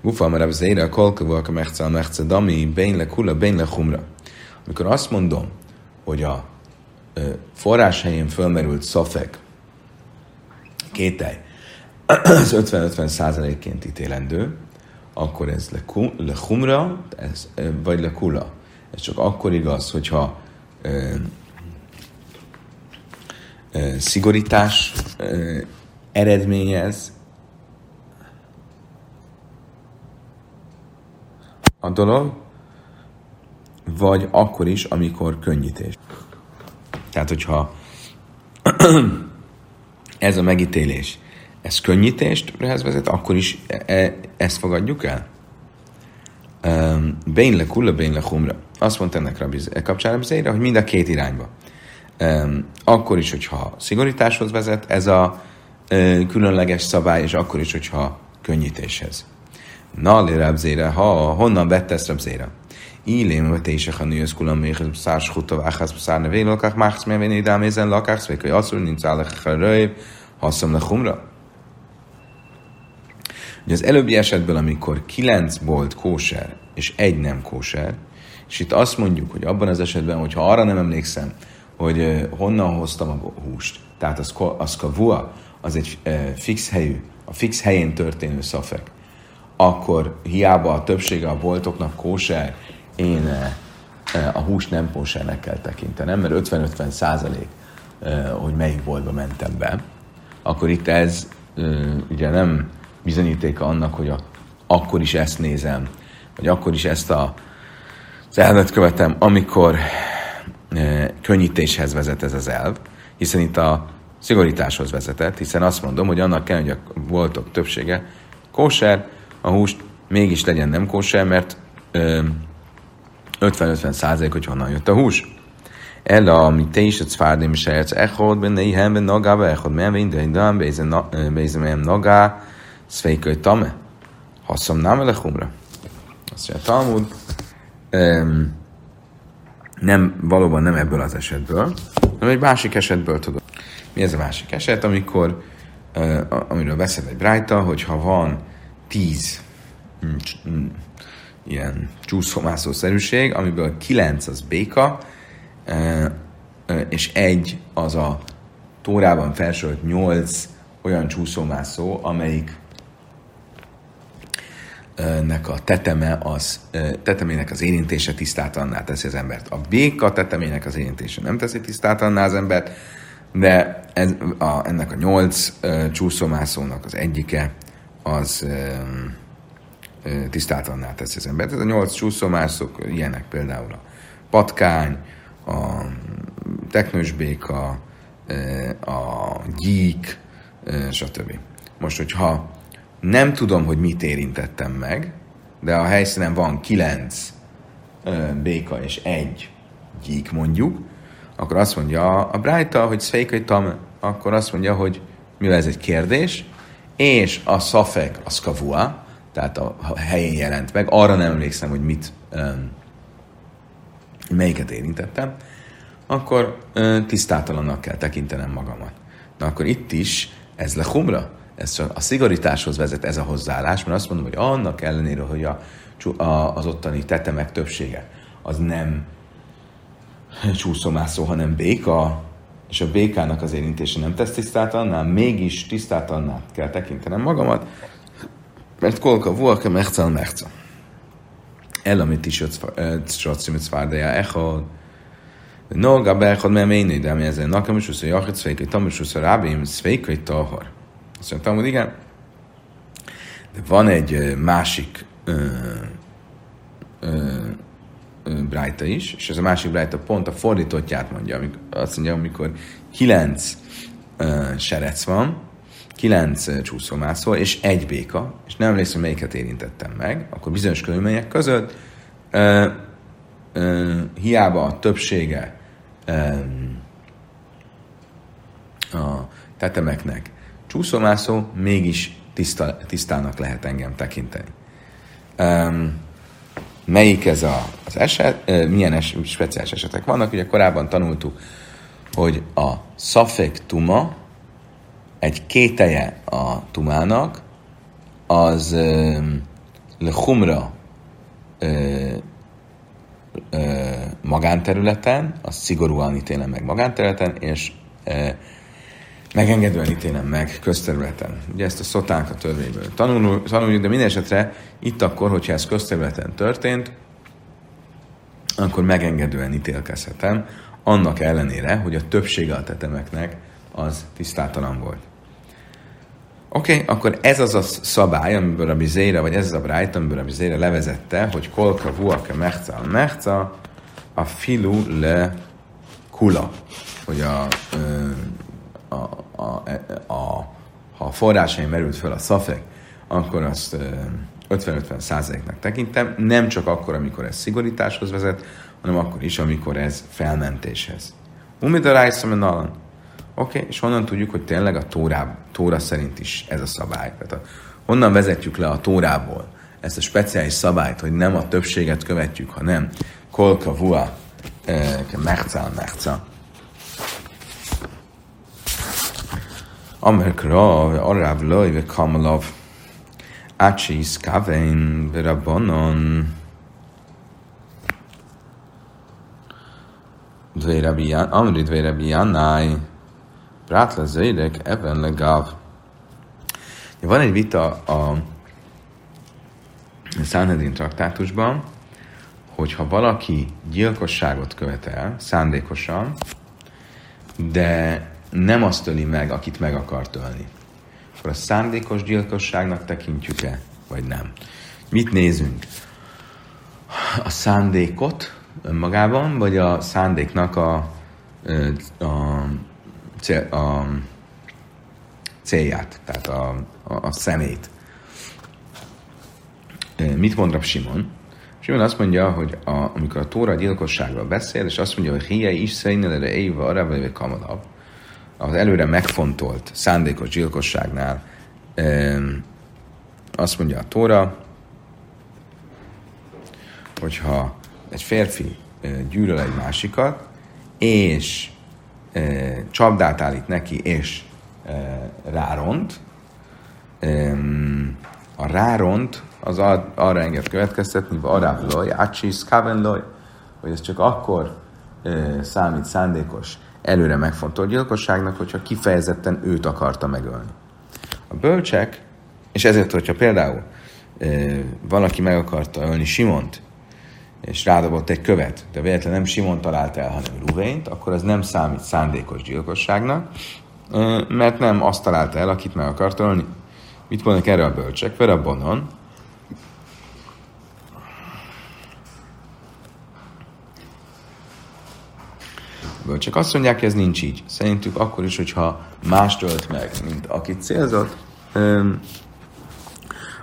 Gufa, mert az ére a kolkavak a mechce a mechce dami, bén kula, bén humra. Amikor azt mondom, hogy a forrás helyén fölmerült szafek, kételj, az 50-50 százalékként ítélendő, akkor ez le humra, ez, vagy le kula. Ez csak akkor igaz, hogyha ö, ö, szigorítás ö, eredményez a dolog, vagy akkor is, amikor könnyítés. Tehát, hogyha ez a megítélés ez könnyítéstre vezet, akkor is e, e, ezt fogadjuk el? Bén le kulla, bén le humra. Azt mondta ennek Rabbi e kapcsán Rabbi hogy mind a két irányba. Akkor is, hogyha szigorításhoz vezet, ez a különleges szabály, és akkor is, hogyha könnyítéshez. Na, lérabzére, ha honnan vette ezt rabzére? Ilém, vagy te is a nősz kulam, még szárs hutta, vághász, szár nevé, lakák, máksz, mert én idám, ezen lakák, szvék, hogy asszul, nincs állak, röjv, haszom le humra. Ugye az előbbi esetből, amikor kilenc bolt kóser, és egy nem kóser, és itt azt mondjuk, hogy abban az esetben, hogyha arra nem emlékszem, hogy honnan hoztam a húst, tehát az, az kavua, az egy fix helyű, a fix helyén történő szafek, akkor hiába a többsége a boltoknak kóser, én a húst nem kósernek kell tekintenem, mert 50-50 százalék, hogy melyik boltba mentem be, akkor itt ez ugye nem bizonyítéka annak, hogy a, akkor is ezt nézem, vagy akkor is ezt a, az elvet követem, amikor e, könnyítéshez vezet ez az elv, hiszen itt a szigorításhoz vezetett, hiszen azt mondom, hogy annak kell, hogy a boltok többsége kóser, a húst mégis legyen nem kóser, mert 50-50 százalék, hogy honnan jött a hús. El a mi te is, a cvárdim is elc echod, benne ihan, benne nagába echod, mert én de indán, bézem nem nagá, szveiköly tame, haszom nem elechumra. Azt mondja, Talmud, nem, valóban nem ebből az esetből, hanem egy másik esetből tudod. Mi ez a másik eset, amikor, amiről beszél egy brájta, hogyha van tíz mm, mm, ilyen csúszómászószerűség, amiből kilenc az béka, és egy az a Tórában felsorolt nyolc olyan csúszómászó, amelyik nek a teteme az, tetemének az érintése tisztátalanná teszi az embert. A béka tetemének az érintése nem teszi tisztátalanná az embert, de ez, a, ennek a nyolc uh, csúszómászónak az egyike az uh, uh, tisztátalanná teszi az embert. Ez a nyolc csúszómászók ilyenek például a patkány, a teknősbéka, a gyík, stb. Most, hogyha nem tudom, hogy mit érintettem meg, de a helyszínen van kilenc béka és egy gyík mondjuk, akkor azt mondja a Brájta, hogy szfékai tam, akkor azt mondja, hogy mivel ez egy kérdés, és a szafek a skavua, tehát a, helyén jelent meg, arra nem emlékszem, hogy mit, melyiket érintettem, akkor tisztátalannak kell tekintenem magamat. Na akkor itt is ez le humra, ez a szigorításhoz vezet ez a hozzáállás, mert azt mondom, hogy annak ellenére, hogy a, a, az ottani tetemek többsége az nem csúszomászó, hanem béka, és a békának az érintése nem tesz tisztátalannál, mégis tisztátalannál kell tekintenem magamat, mert kolka volka mechcel mechcel. El, amit is csacimit szvárdeja echod, Noga beechod, mert én de ami ezen nekem is, hogy jachit szvékét, tamus, hogy rábém szvékét tahar. Azt mondtam, hogy igen. De van egy másik ö, brájta is, és ez a másik brájta pont a fordítottját mondja, amikor, azt mondja, amikor kilenc ö, serec van, kilenc csúszómászó és egy béka, és nem emlékszem, melyiket érintettem meg, akkor bizonyos körülmények között ö, ö, hiába a többsége ö, a tetemeknek csúszómászó, mégis tiszta, tisztának lehet engem tekinteni. Um, melyik ez a, az eset, milyen es, speciális esetek vannak? Ugye korábban tanultuk, hogy a szafek tuma, egy kételje a tumának, az um, le humra uh, magánterületen, az szigorúan ítélem meg magánterületen, és megengedően ítélem meg közterületen. Ugye ezt a szotánk a törvényből tanuljuk, de minden esetre itt akkor, hogyha ez közterületen történt, akkor megengedően ítélkezhetem, annak ellenére, hogy a többsége a tetemeknek az tisztátalan volt. Oké, okay, akkor ez az a szabály, amiből a bizéra, vagy ez az a brájt, amiből a bizéra levezette, hogy kolka vuake mechca a mechca, a filu le kula, hogy a, a, a, a, ha a forrásaim merült fel a szafek, akkor azt 50-50 százaléknak tekintem, nem csak akkor, amikor ez szigorításhoz vezet, hanem akkor is, amikor ez felmentéshez. Umid a rájszom. Oké, okay, és honnan tudjuk, hogy tényleg a Tórá, Tóra szerint is ez a szabály? Tehát a, honnan vezetjük le a Tórából ezt a speciális szabályt, hogy nem a többséget követjük, hanem kolka vua, eh, mechca, mechca. Amerikra, arráv loj, ve kamalav, ácsi szkávein, rabbanon, Amri Dvére Jannai, Brátla Zédek, Eben Legav. Van egy vita a Sanhedrin traktátusban, hogyha valaki gyilkosságot követel szándékosan, de nem azt öli meg, akit meg akar ölni, akkor a szándékos gyilkosságnak tekintjük-e, vagy nem? Mit nézünk? A szándékot önmagában, vagy a szándéknak a, a, cél, a célját, tehát a, a, a szemét. Mit mond Rab Simon? Simon azt mondja, hogy a, amikor a Tóra gyilkosságról beszél, és azt mondja, hogy hiai is szerinelere éva arra vagy kamadav, az előre megfontolt szándékos gyilkosságnál azt mondja a Tóra, hogyha egy férfi gyűlöl egy másikat, és csapdát állít neki, és ráront, a ráront az arra enged következtetni, vagy arra loj, loj, hogy ez csak akkor számít szándékos, előre megfontolt gyilkosságnak, hogyha kifejezetten őt akarta megölni. A bölcsek, és ezért, hogyha például valaki meg akarta ölni Simont, és rádobott egy követ, de véletlenül nem Simon talált el, hanem Ruvént, akkor ez nem számít szándékos gyilkosságnak, mert nem azt találta el, akit meg akart ölni. Mit mondanak erre a bölcsek? Ver a. A bölcsek azt mondják, ez nincs így. Szerintük akkor is, hogyha más ölt meg, mint akit célzott,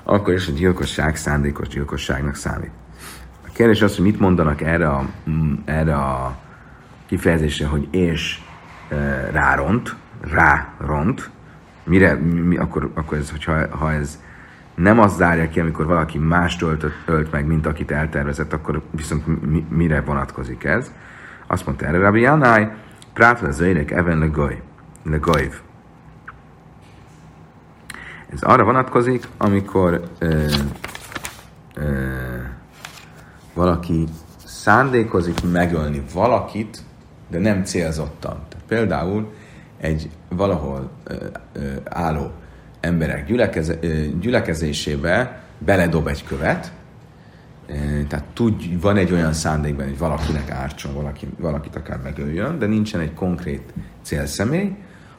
akkor is a gyilkosság szándékos gyilkosságnak számít kérdés az, hogy mit mondanak erre a, mm, erre a kifejezésre, hogy és e, ráront, ráront, mire, mi, akkor, akkor ez, hogyha, ha ez nem az zárja ki, amikor valaki más ölt, ölt meg, mint akit eltervezett, akkor viszont mi, mire vonatkozik ez? Azt mondta erre Rabbi Janai, prát le zöjrek even le goyv. Ez arra vonatkozik, amikor ö, ö, valaki szándékozik megölni valakit, de nem célzottan. Tehát például egy valahol ö, ö, álló emberek gyülekeze, ö, gyülekezésébe beledob egy követ, tehát tud, van egy olyan szándékban, hogy valakinek ártson, valaki, valakit akár megöljön, de nincsen egy konkrét célszemély,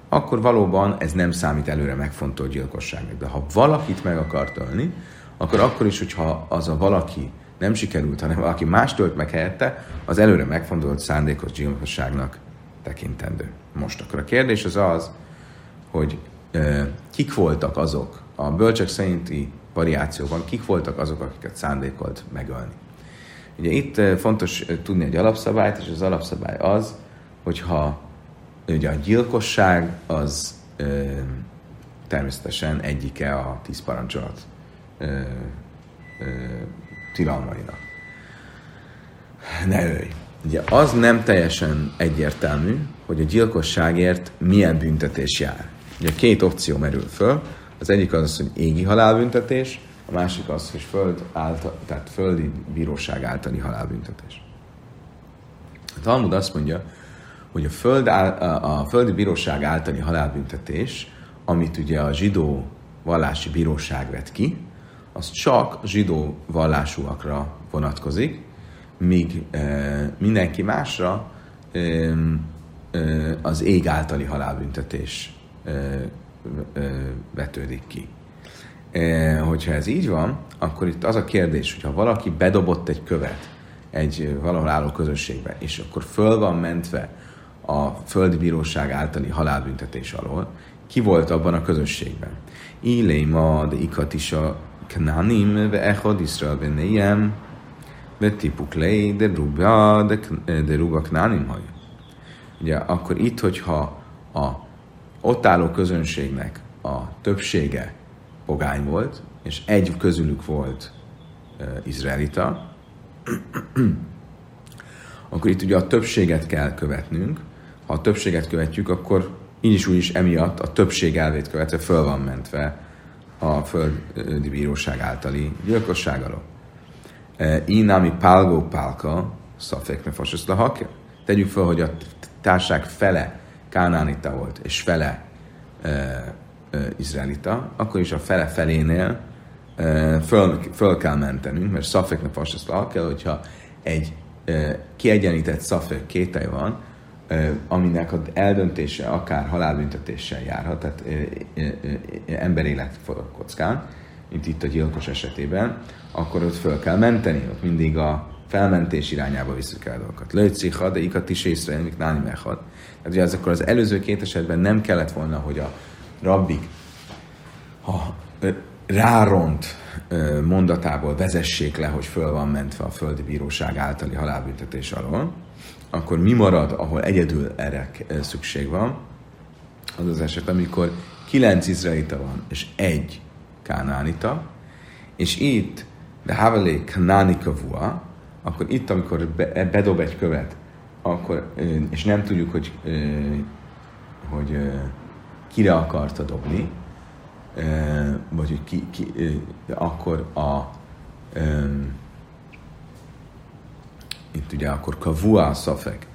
akkor valóban ez nem számít előre megfontolt gyilkosságnak. De ha valakit meg akart ölni, akkor akkor is, hogyha az a valaki nem sikerült, hanem valaki más tölt meg helyette, az előre megfontolt szándékos gyilkosságnak tekintendő. Most akkor a kérdés az az, hogy kik voltak azok, a bölcsök szerinti variációban, kik voltak azok, akiket szándékolt megölni. Ugye itt fontos tudni egy alapszabályt, és az alapszabály az, hogyha ugye a gyilkosság az e, természetesen egyike a tíz parancsolat e, tilalmainak. Ne ölj! Ugye az nem teljesen egyértelmű, hogy a gyilkosságért milyen büntetés jár. Ugye két opció merül föl. Az egyik az, az hogy égi halálbüntetés, a másik az, hogy föld által, tehát földi bíróság általi halálbüntetés. A Talmud azt mondja, hogy a, föld áll, a, földi bíróság általi halálbüntetés, amit ugye a zsidó vallási bíróság vett ki, az csak zsidó vallásúakra vonatkozik, míg e, mindenki másra e, e, az ég általi halálbüntetés e, vetődik ki. Hogyha ez így van, akkor itt az a kérdés, hogyha valaki bedobott egy követ egy valahol álló közösségbe, és akkor föl van mentve a földi bíróság általi halálbüntetés alól, ki volt abban a közösségben? Illéma de ikat is a knánim, ve echad Israel ben nejem, ve tipuk lei, de ruba, de, de ruba knánim haj. Ugye akkor itt, hogyha a ott álló közönségnek a többsége pogány volt, és egy közülük volt uh, izraelita, akkor itt ugye a többséget kell követnünk. Ha a többséget követjük, akkor így is úgy is emiatt a többség elvét követve föl van mentve a földi bíróság általi gyilkosság alól. Inami pálgó pálka, a hakja. Tegyük fel, hogy a társág fele kánánita volt, és fele e, e, izraelita, akkor is a fele felénél e, föl, föl kell mentenünk, mert szafek nefasra kell, hogyha egy e, kiegyenített szafek kételj van, aminek az eldöntése akár halálbüntetéssel járhat, tehát emberélet forog kockán, mint itt a gyilkos esetében, akkor ott föl kell menteni, ott mindig a felmentés irányába visszük el dolgokat. Lőcicha, de ikat is észre, mik náni mechad. Tehát ugye az, akkor az előző két esetben nem kellett volna, hogy a rabbik ha ráront mondatából vezessék le, hogy föl van mentve a földi bíróság általi halálbüntetés alól, akkor mi marad, ahol egyedül erre szükség van? Az az eset, amikor kilenc izraelita van, és egy kánánita, és itt, de havelé kanánika vua, akkor itt, amikor bedob egy követ, akkor, és nem tudjuk, hogy, hogy kire akarta dobni, vagy hogy ki, ki, akkor a itt ugye akkor kavua szafek,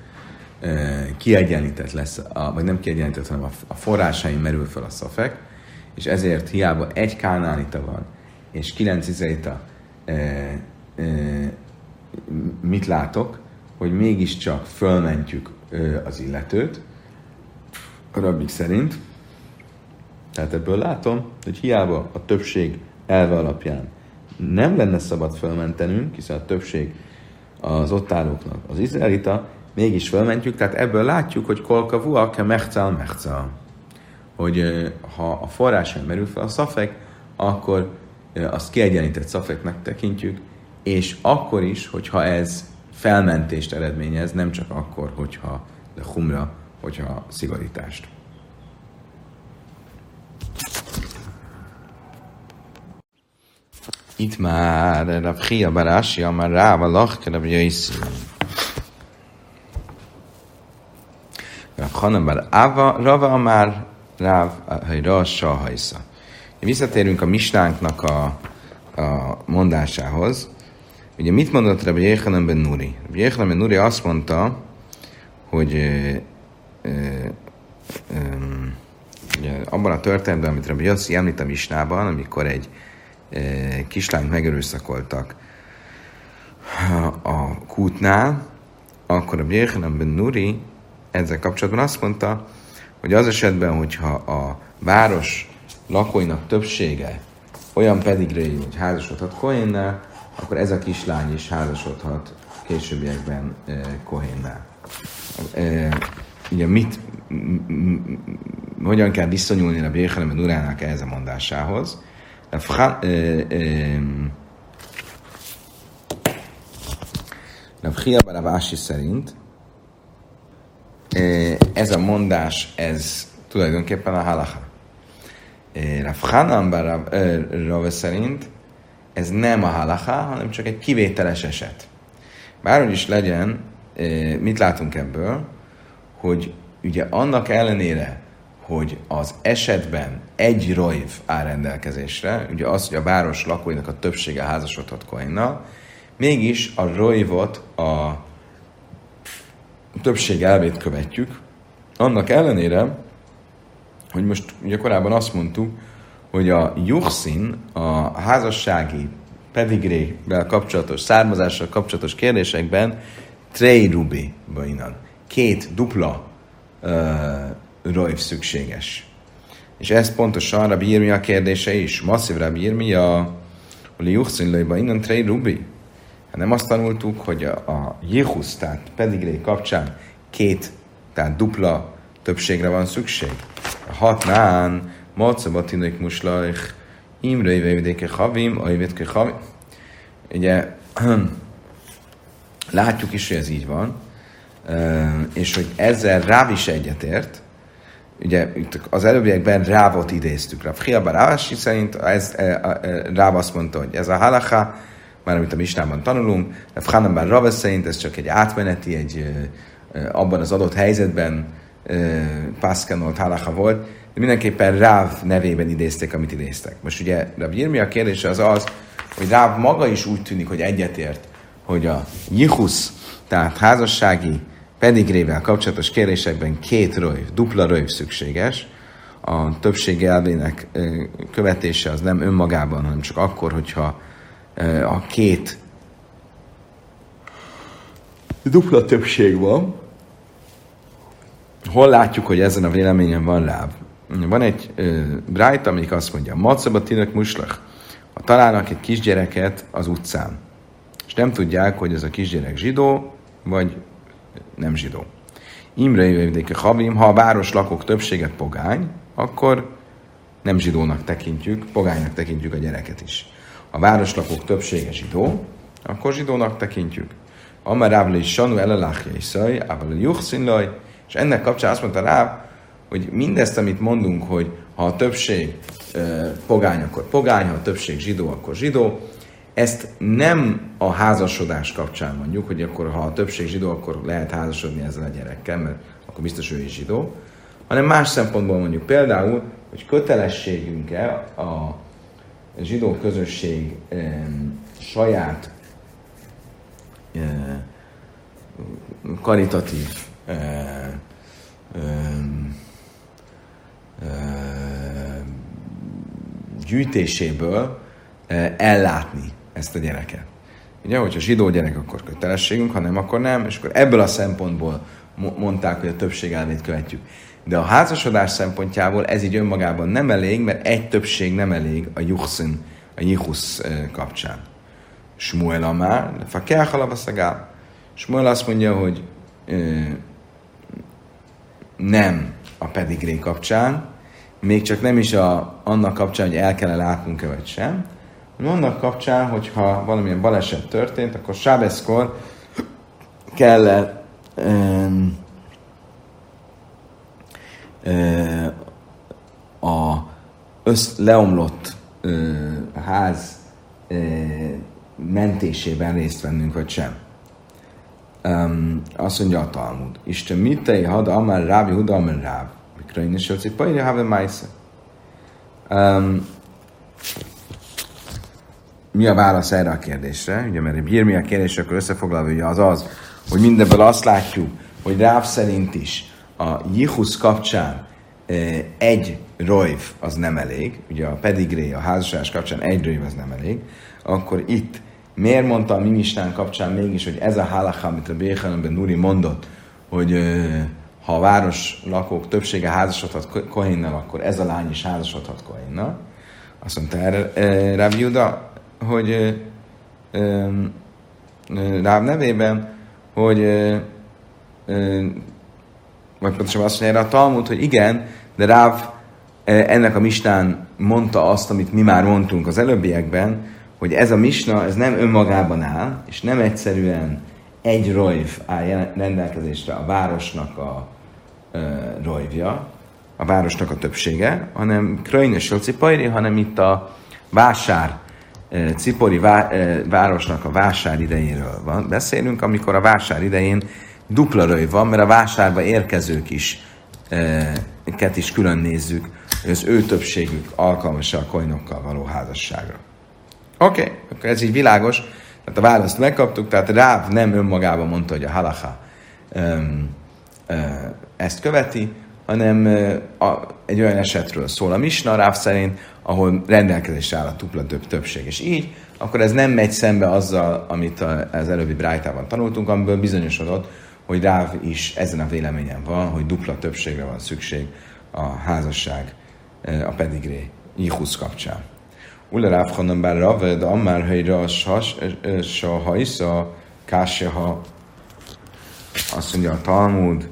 kiegyenlített lesz, a, vagy nem kiegyenlített, hanem a, a forrásain merül fel a szafek, és ezért hiába egy kánánita van, és kilenc izraelita, mit látok, hogy mégiscsak fölmentjük az illetőt, a rabbik szerint. Tehát ebből látom, hogy hiába a többség elve alapján nem lenne szabad fölmentenünk, hiszen a többség az ott állóknak az izraelita, mégis fölmentjük, tehát ebből látjuk, hogy kolka vua ke mechcal mechcal. Hogy ha a forrásán merül fel a szafek, akkor azt kiegyenített szafeknek tekintjük, és akkor is, hogyha ez felmentést eredményez, nem csak akkor, hogyha de humra, hogyha szigorítást. Itt már Rav Chia Barashi, már Ráv a Lachke Rav Jaiszi. Rav Hanem Bar Ava, Rava már Ráv Hajra Sahajsza. Visszatérünk a mistánknak a, a mondásához. Ugye mit mondott Rabbi Yechanan ben Nuri? Rabbi Yechanan ben Nuri azt mondta, hogy e, e, e, ugye, abban a történetben, amit Rabbi Yossi említ a misnában, amikor egy kislányt megerőszakoltak a kútnál, akkor a Bjerhanem ben Nuri ezzel kapcsolatban azt mondta, hogy az esetben, hogyha a város lakóinak többsége olyan pedigréjű, hogy házasodhat Kohénnel, akkor ez a kislány is házasodhat későbbiekben eh, Kohénnel. Eh, ugye mit, hogyan kell viszonyulni a Béhelem Urának ehhez a mondásához? Rav Chia Baravási szerint ez a mondás, ez tulajdonképpen a halacha. Rav Hanan Rave szerint ez nem a halacha, hanem csak egy kivételes eset. Bárhogy is legyen, mit látunk ebből, hogy ugye annak ellenére, hogy az esetben egy rojv áll rendelkezésre, ugye az, hogy a város lakóinak a többsége házasodhat Koinnal, mégis a rojvot a többség elvét követjük, annak ellenére, hogy most ugye korábban azt mondtuk, hogy a juhszin, a házassági pedigrével kapcsolatos, származással kapcsolatos kérdésekben trei rubi bainan. Két dupla uh, rojv szükséges. És ez pontosan Rabbi a kérdése is. Masszív Rabbi Irmia, hogy Juchszin lőjbe innen trei rubi. Hát nem azt tanultuk, hogy a, a Jehusz, tehát pedigré kapcsán két, tehát dupla többségre van szükség. A hatnán, Macabatinoik muslajch, Imre évevidéke havim, ajvétke havim. Ugye, látjuk is, hogy ez így van, és hogy ezzel Ráv is egyetért, ugye az előbbiekben Rávot idéztük. Rav Hiaba Rávási szerint ez, e, e, Ráv azt mondta, hogy ez a halacha, már amit a Misnában tanulunk, Rav Hanamban Rav szerint ez csak egy átmeneti, egy abban az adott helyzetben pászkanolt halacha volt, de mindenképpen Ráv nevében idézték, amit idéztek. Most ugye Rav Jirmi a kérdése az az, hogy Ráv maga is úgy tűnik, hogy egyetért, hogy a Jihusz, tehát házassági pedigrével kapcsolatos kérésekben két röjv, dupla röjv szükséges. A többség elvének követése az nem önmagában, hanem csak akkor, hogyha a két dupla többség van. Hol látjuk, hogy ezen a véleményen van láb? Van egy uh, brájt, amelyik azt mondja, Macabatinek muslach, ha találnak egy kisgyereket az utcán, és nem tudják, hogy ez a kisgyerek zsidó, vagy nem zsidó. Imre jövedéke havim, ha a város lakók többsége pogány, akkor nem zsidónak tekintjük, pogánynak tekintjük a gyereket is. A városlakók többsége zsidó, akkor zsidónak tekintjük. Amar Rávli Sanu elelachja iszaj, Ával Juchszínlaj, és ennek kapcsán azt mondta rá, hogy mindezt, amit mondunk, hogy ha a többség pogány, akkor pogány, ha a többség zsidó, akkor zsidó, ezt nem a házasodás kapcsán mondjuk, hogy akkor ha a többség zsidó, akkor lehet házasodni ezzel a gyerekkel, mert akkor biztos ő is zsidó, hanem más szempontból mondjuk például, hogy kötelességünk-e a zsidó közösség e, saját e, karitatív e, e, gyűjtéséből ellátni ezt a gyereket. Ugye, hogyha zsidó gyerek, akkor kötelességünk, ha nem, akkor nem, és akkor ebből a szempontból mondták, hogy a többség elvét követjük. De a házasodás szempontjából ez így önmagában nem elég, mert egy többség nem elég a juchszin, a jichusz kapcsán. Smuel Amár, Fakel Halavaszagál. Smuel azt mondja, hogy ö, nem a pedigré kapcsán, még csak nem is a, annak kapcsán, hogy el kell látnunk-e sem, annak kapcsán, hogyha valamilyen baleset történt, akkor sábeszkor kell uh, a össz, leomlott uh, ház uh, mentésében részt vennünk, vagy sem. Um, azt mondja a Talmud. Isten mitei had amár rábi huda amár ráb. Mikra én is hogy pajra have májsze. Mi a válasz erre a kérdésre? Ugye, mert Birmi a kérdés, akkor összefoglalva ugye az az, hogy mindebből azt látjuk, hogy Ráv szerint is a Jihusz kapcsán egy rojv az nem elég, ugye a pedigré, a házasság kapcsán egy rojv az nem elég, akkor itt miért mondta a Mimistán kapcsán mégis, hogy ez a halacha, amit a Béchanabben Nuri mondott, hogy ha a város lakók többsége házasodhat Kohénnal, akkor ez a lány is házasodhat Kohénnal. Azt mondta erre Rav Juda, hogy Ráv nevében, hogy vagy pontosan azt mondja erre a Talmud, hogy igen, de Ráv ennek a mistán mondta azt, amit mi már mondtunk az előbbiekben, hogy ez a misna, ez nem önmagában áll, és nem egyszerűen egy rojv áll rendelkezésre a városnak a uh, rojvja, a városnak a többsége, hanem Krajnes Pajri, hanem itt a vásár, Cipori vá, városnak a vásár idejéről van. Beszélünk, amikor a vásár idején dupla röjv van, mert a vásárba érkezők is ket is külön nézzük, hogy az ő többségük alkalmas a koinokkal való házasságra. Oké, okay, akkor ez így világos. Tehát a választ megkaptuk, tehát Ráv nem önmagában mondta, hogy a halacha um, uh, ezt követi, hanem uh, a, egy olyan esetről szól a Misna Ráv szerint, ahol rendelkezésre áll a tupla több többség. És így, akkor ez nem megy szembe azzal, amit az előbbi Brájtában tanultunk, amiből bizonyosodott, hogy Ráv is ezen a véleményen van, hogy dupla többségre van szükség a házasság, a pedigré Jihusz kapcsán. Ule Ráv Hanan bár Rave, de Ammár helyre a hajsza ha. Azt mondja a Talmud,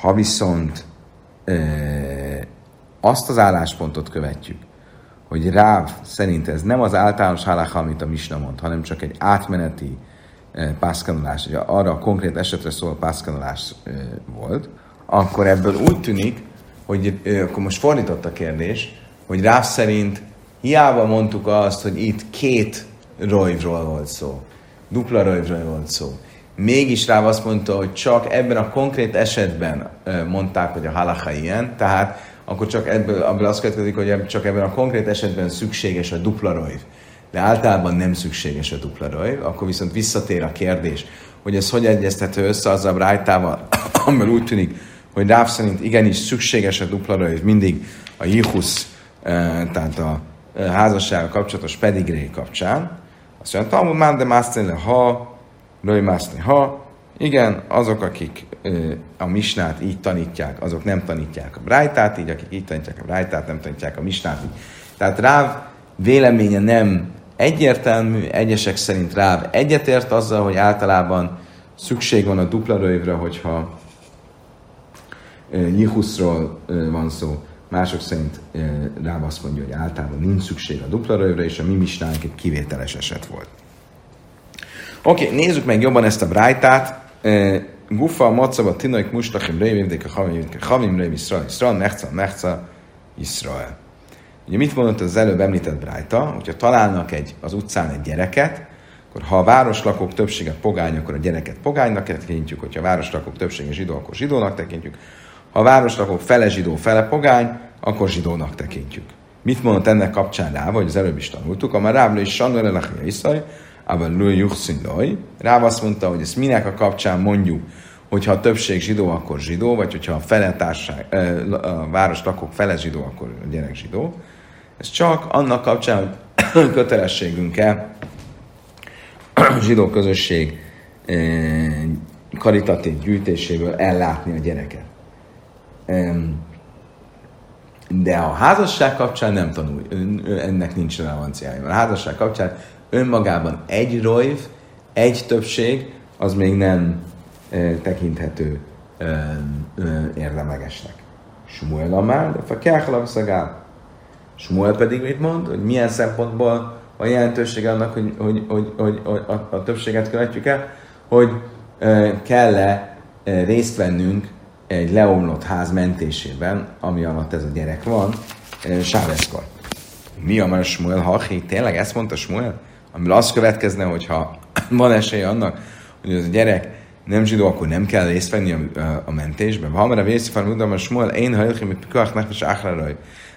ha viszont e, azt az álláspontot követjük, hogy Ráv szerint ez nem az általános halacha, amit a Misna mond, hanem csak egy átmeneti pászkanolás, hogy arra a konkrét esetre szól pászkanolás volt, akkor ebből úgy tűnik, hogy ö, akkor most fordított a kérdés, hogy Ráv szerint hiába mondtuk azt, hogy itt két rojvról volt szó, dupla rojvról volt szó. Mégis Ráv azt mondta, hogy csak ebben a konkrét esetben mondták, hogy a halacha ilyen, tehát akkor csak ebből, ebből az következik, hogy csak ebben a konkrét esetben szükséges a dupla rojv. De általában nem szükséges a dupla rojv, akkor viszont visszatér a kérdés, hogy ez hogy egyeztető össze azzal a rájtával, amivel úgy tűnik, hogy Ráv szerint igenis szükséges a dupla röjv mindig a jihusz, tehát a házassággal kapcsolatos pedigré kapcsán. Azt mondja, Talmud már de másztele ha, röjv mászni ha, igen, azok, akik a misnát így tanítják, azok nem tanítják a brájtát, így akik így tanítják a brájtát, nem tanítják a misnát így. Tehát Ráv véleménye nem egyértelmű, egyesek szerint Ráv egyetért azzal, hogy általában szükség van a dupla rövre, hogyha Jihuszról van szó, mások szerint Ráv azt mondja, hogy általában nincs szükség a dupla rövre, és a mi misnánk egy kivételes eset volt. Oké, okay, nézzük meg jobban ezt a brájtát. Gufa, macaba, tinaik, mustachim, rejvim, de havim, rejv, Israel, Israel, mechca, mechca, Israel. Ugye mit mondott az előbb említett Brájta, hogyha találnak egy, az utcán egy gyereket, akkor ha a városlakók többsége pogány, akkor a gyereket pogánynak tekintjük, hogyha a városlakók többsége zsidó, akkor zsidónak tekintjük. Ha a városlakók fele zsidó, fele pogány, akkor zsidónak tekintjük. Mit mondott ennek kapcsán rá, vagy az előbb is tanultuk, a Rávlő is Sanor Elachia Iszaj, Abban Lő Juchszin Ráv azt mondta, hogy ezt minek a kapcsán mondjuk, hogyha a többség zsidó, akkor zsidó, vagy hogyha a fele társág, a város lakók fele zsidó, akkor a gyerek zsidó. Ez csak annak kapcsán, hogy kötelességünk-e zsidó közösség karitatív gyűjtéséből ellátni a gyereket. De a házasság kapcsán nem tanul, ennek nincs relevanciája. A házasság kapcsán önmagában egy rojv, egy többség, az még nem tekinthető érdemlegesnek. Smuel Amár, de Fakjáhalav Szagál. Smuel pedig mit mond, hogy milyen szempontból a jelentőség annak, hogy, hogy, hogy, hogy, hogy a, a többséget követjük el, hogy kell-e részt vennünk egy leomlott ház mentésében, ami alatt ez a gyerek van, e, Sáveszkor. Mi a már Smuel Hachi? Tényleg ezt mondta Smuel? Amiből az következne, hogyha van esély annak, hogy az a gyerek nem zsidó, akkor nem kell részt venni a, a, mentésben. Ha már a vészifár mondom, a Smuel, én hajlki, mit pikach nefes áhraraj.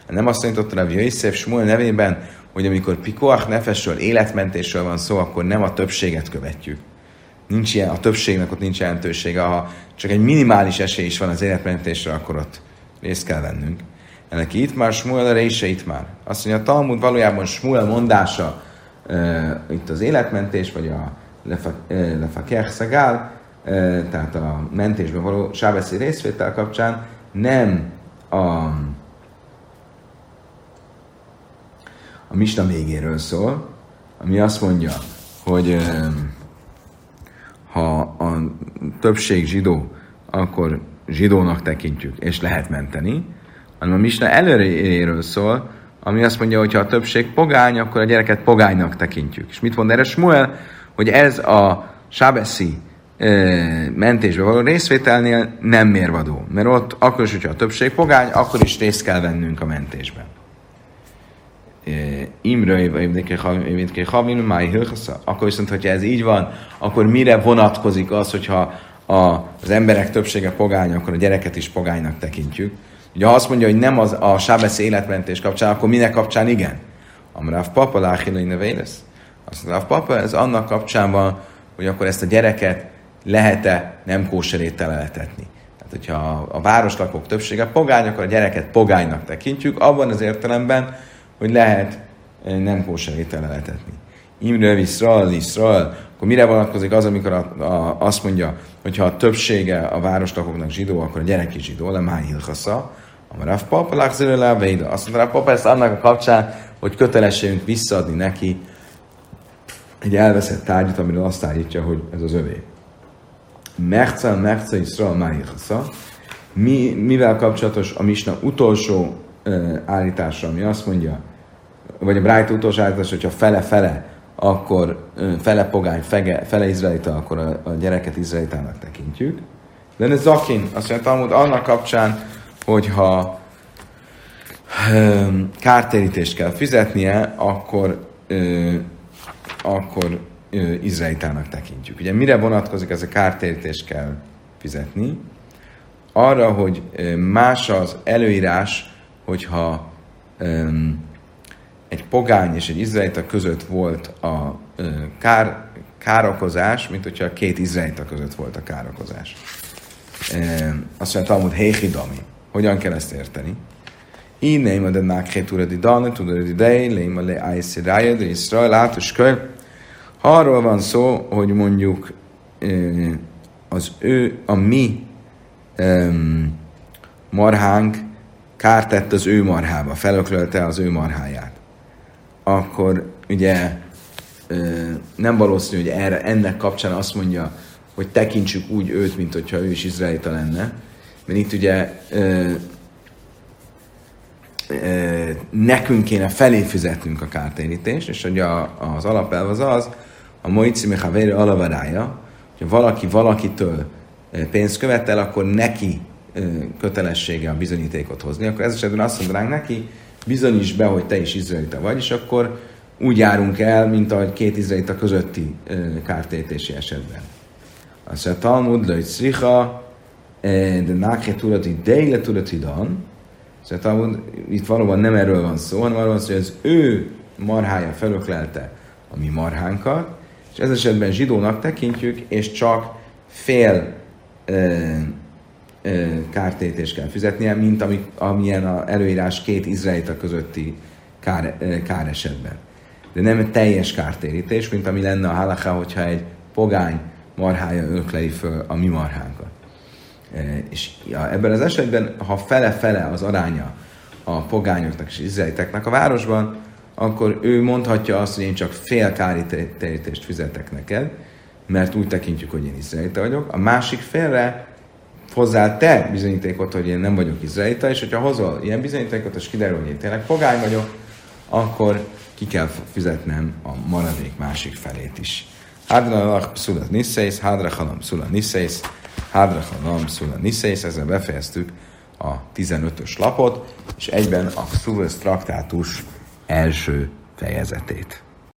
Nem azt tanította a Jöjszef Smuel nevében, hogy amikor pikoach nefesről, életmentésről van szó, akkor nem a többséget követjük. Nincs ilyen, a többségnek ott nincs jelentősége. Ha csak egy minimális esély is van az életmentésre, akkor ott részt kell vennünk. Ennek itt már Smuel a része itt már. Azt mondja, a Talmud valójában Smuel mondása uh, itt az életmentés, vagy a lefakech szagál, uh, tehát a mentésben való sábeszi részvétel kapcsán nem a a Misna végéről szól, ami azt mondja, hogy ha a többség zsidó, akkor zsidónak tekintjük, és lehet menteni, hanem a Misna előréről szól, ami azt mondja, hogy ha a többség pogány, akkor a gyereket pogánynak tekintjük. És mit mond erre Smuel? Hogy ez a sábeszi mentésbe való részvételnél nem mérvadó. Mert ott akkor is, hogyha a többség pogány, akkor is részt kell vennünk a mentésben. Imre, Havin, Máj Hőhasza. Akkor viszont, hogyha ez így van, akkor mire vonatkozik az, hogyha a, az emberek többsége pogány, akkor a gyereket is pogánynak tekintjük. Ugye ha azt mondja, hogy nem az a sábesz életmentés kapcsán, akkor minek kapcsán igen? Amráv papa láhinai neve lesz. Azt mondja, papa, ez annak kapcsán van, hogy akkor ezt a gyereket lehet-e nem kóseréttel eletetni. Tehát, hogyha a, a városlakók többsége pogány, akkor a gyereket pogánynak tekintjük, abban az értelemben, hogy lehet eh, nem kóser étel lehetetni. Imre Iszrael, Iszrael, akkor mire vonatkozik az, amikor a, a, azt mondja, hogy ha a többsége a várostakoknak zsidó, akkor a gyerek is zsidó, le máj hilchasza, a Rav Papa le Véda. Azt mondta, Rav Papa ezt annak a kapcsán, hogy kötelességünk visszaadni neki egy elveszett tárgyat, amiről azt állítja, hogy ez az övé. Mercel, Mercel, Iszrael, Májilchasza. Mi, mivel kapcsolatos a Misna utolsó uh, állítása, ami azt mondja, vagy a Bright utolsó állítás, hogyha fele-fele, akkor fele pogány, fege, fele izraelita, akkor a, a gyereket izraelitának tekintjük. De ez Zakin, azt mondja Talmud annak kapcsán, hogyha kártérítést kell fizetnie, akkor, ö, akkor ö, izraelitának tekintjük. Ugye mire vonatkozik ez a kártérítést kell fizetni? Arra, hogy más az előírás, hogyha ö, egy pogány és egy izraelita között volt a kár, károkozás, mint hogyha a két izraelita között volt a károkozás. Azt mondja, Talmud, Héhidami. Hogyan kell ezt érteni? Így nem ad ennek hétúra di dani, tudod di dej, léma le ájszi rája, de Israel látos köl. Ha arról van szó, hogy mondjuk az ő, a mi marhánk kárt tett az ő marhába, felöklölte az ő marháját, akkor ugye nem valószínű, hogy erre, ennek kapcsán azt mondja, hogy tekintsük úgy őt, mint hogyha ő is izraelita lenne. Mert itt ugye nekünk kéne felé fizetnünk a kártérítést, és a, az alapelv az az, a Moici Mechavéri alavarája, hogy valaki valakitől pénzt követel, akkor neki kötelessége a bizonyítékot hozni, akkor ez esetben azt mondanánk neki, bizonyíts be, hogy te is izraelita vagy, és akkor úgy járunk el, mint a két izraelita közötti kártérítési esetben. Azt mondja, Talmud, hogy Szricha, de Nákhe Turati, Deile Turati Dan, Talmud, itt valóban nem erről van szó, hanem arról van szó, hogy az ő marhája felöklelte a mi marhánkat, és ez esetben zsidónak tekintjük, és csak fél kártétést kell fizetnie, mint ami, amilyen a előírás két izraelita közötti kár, kár esetben. De nem teljes kártérítés, mint ami lenne a halaká, hogyha egy pogány marhája öklei föl a mi marhánkat. És ebben az esetben, ha fele-fele az aránya a pogányoknak és izraeliteknek a városban, akkor ő mondhatja azt, hogy én csak fél kárítést fizetek neked, mert úgy tekintjük, hogy én izraelita vagyok. A másik félre hozzá te bizonyítékot, hogy én nem vagyok izraelita, és hogyha hozol ilyen bizonyítékot, és kiderül, hogy én tényleg pogány vagyok, akkor ki kell fizetnem a maradék másik felét is. Hadra Psula Niszész, Hadra Halam Psula Niszész, Hadra Halam Psula Niszész, ezzel befejeztük a 15-ös lapot, és egyben a Psula traktátus első fejezetét.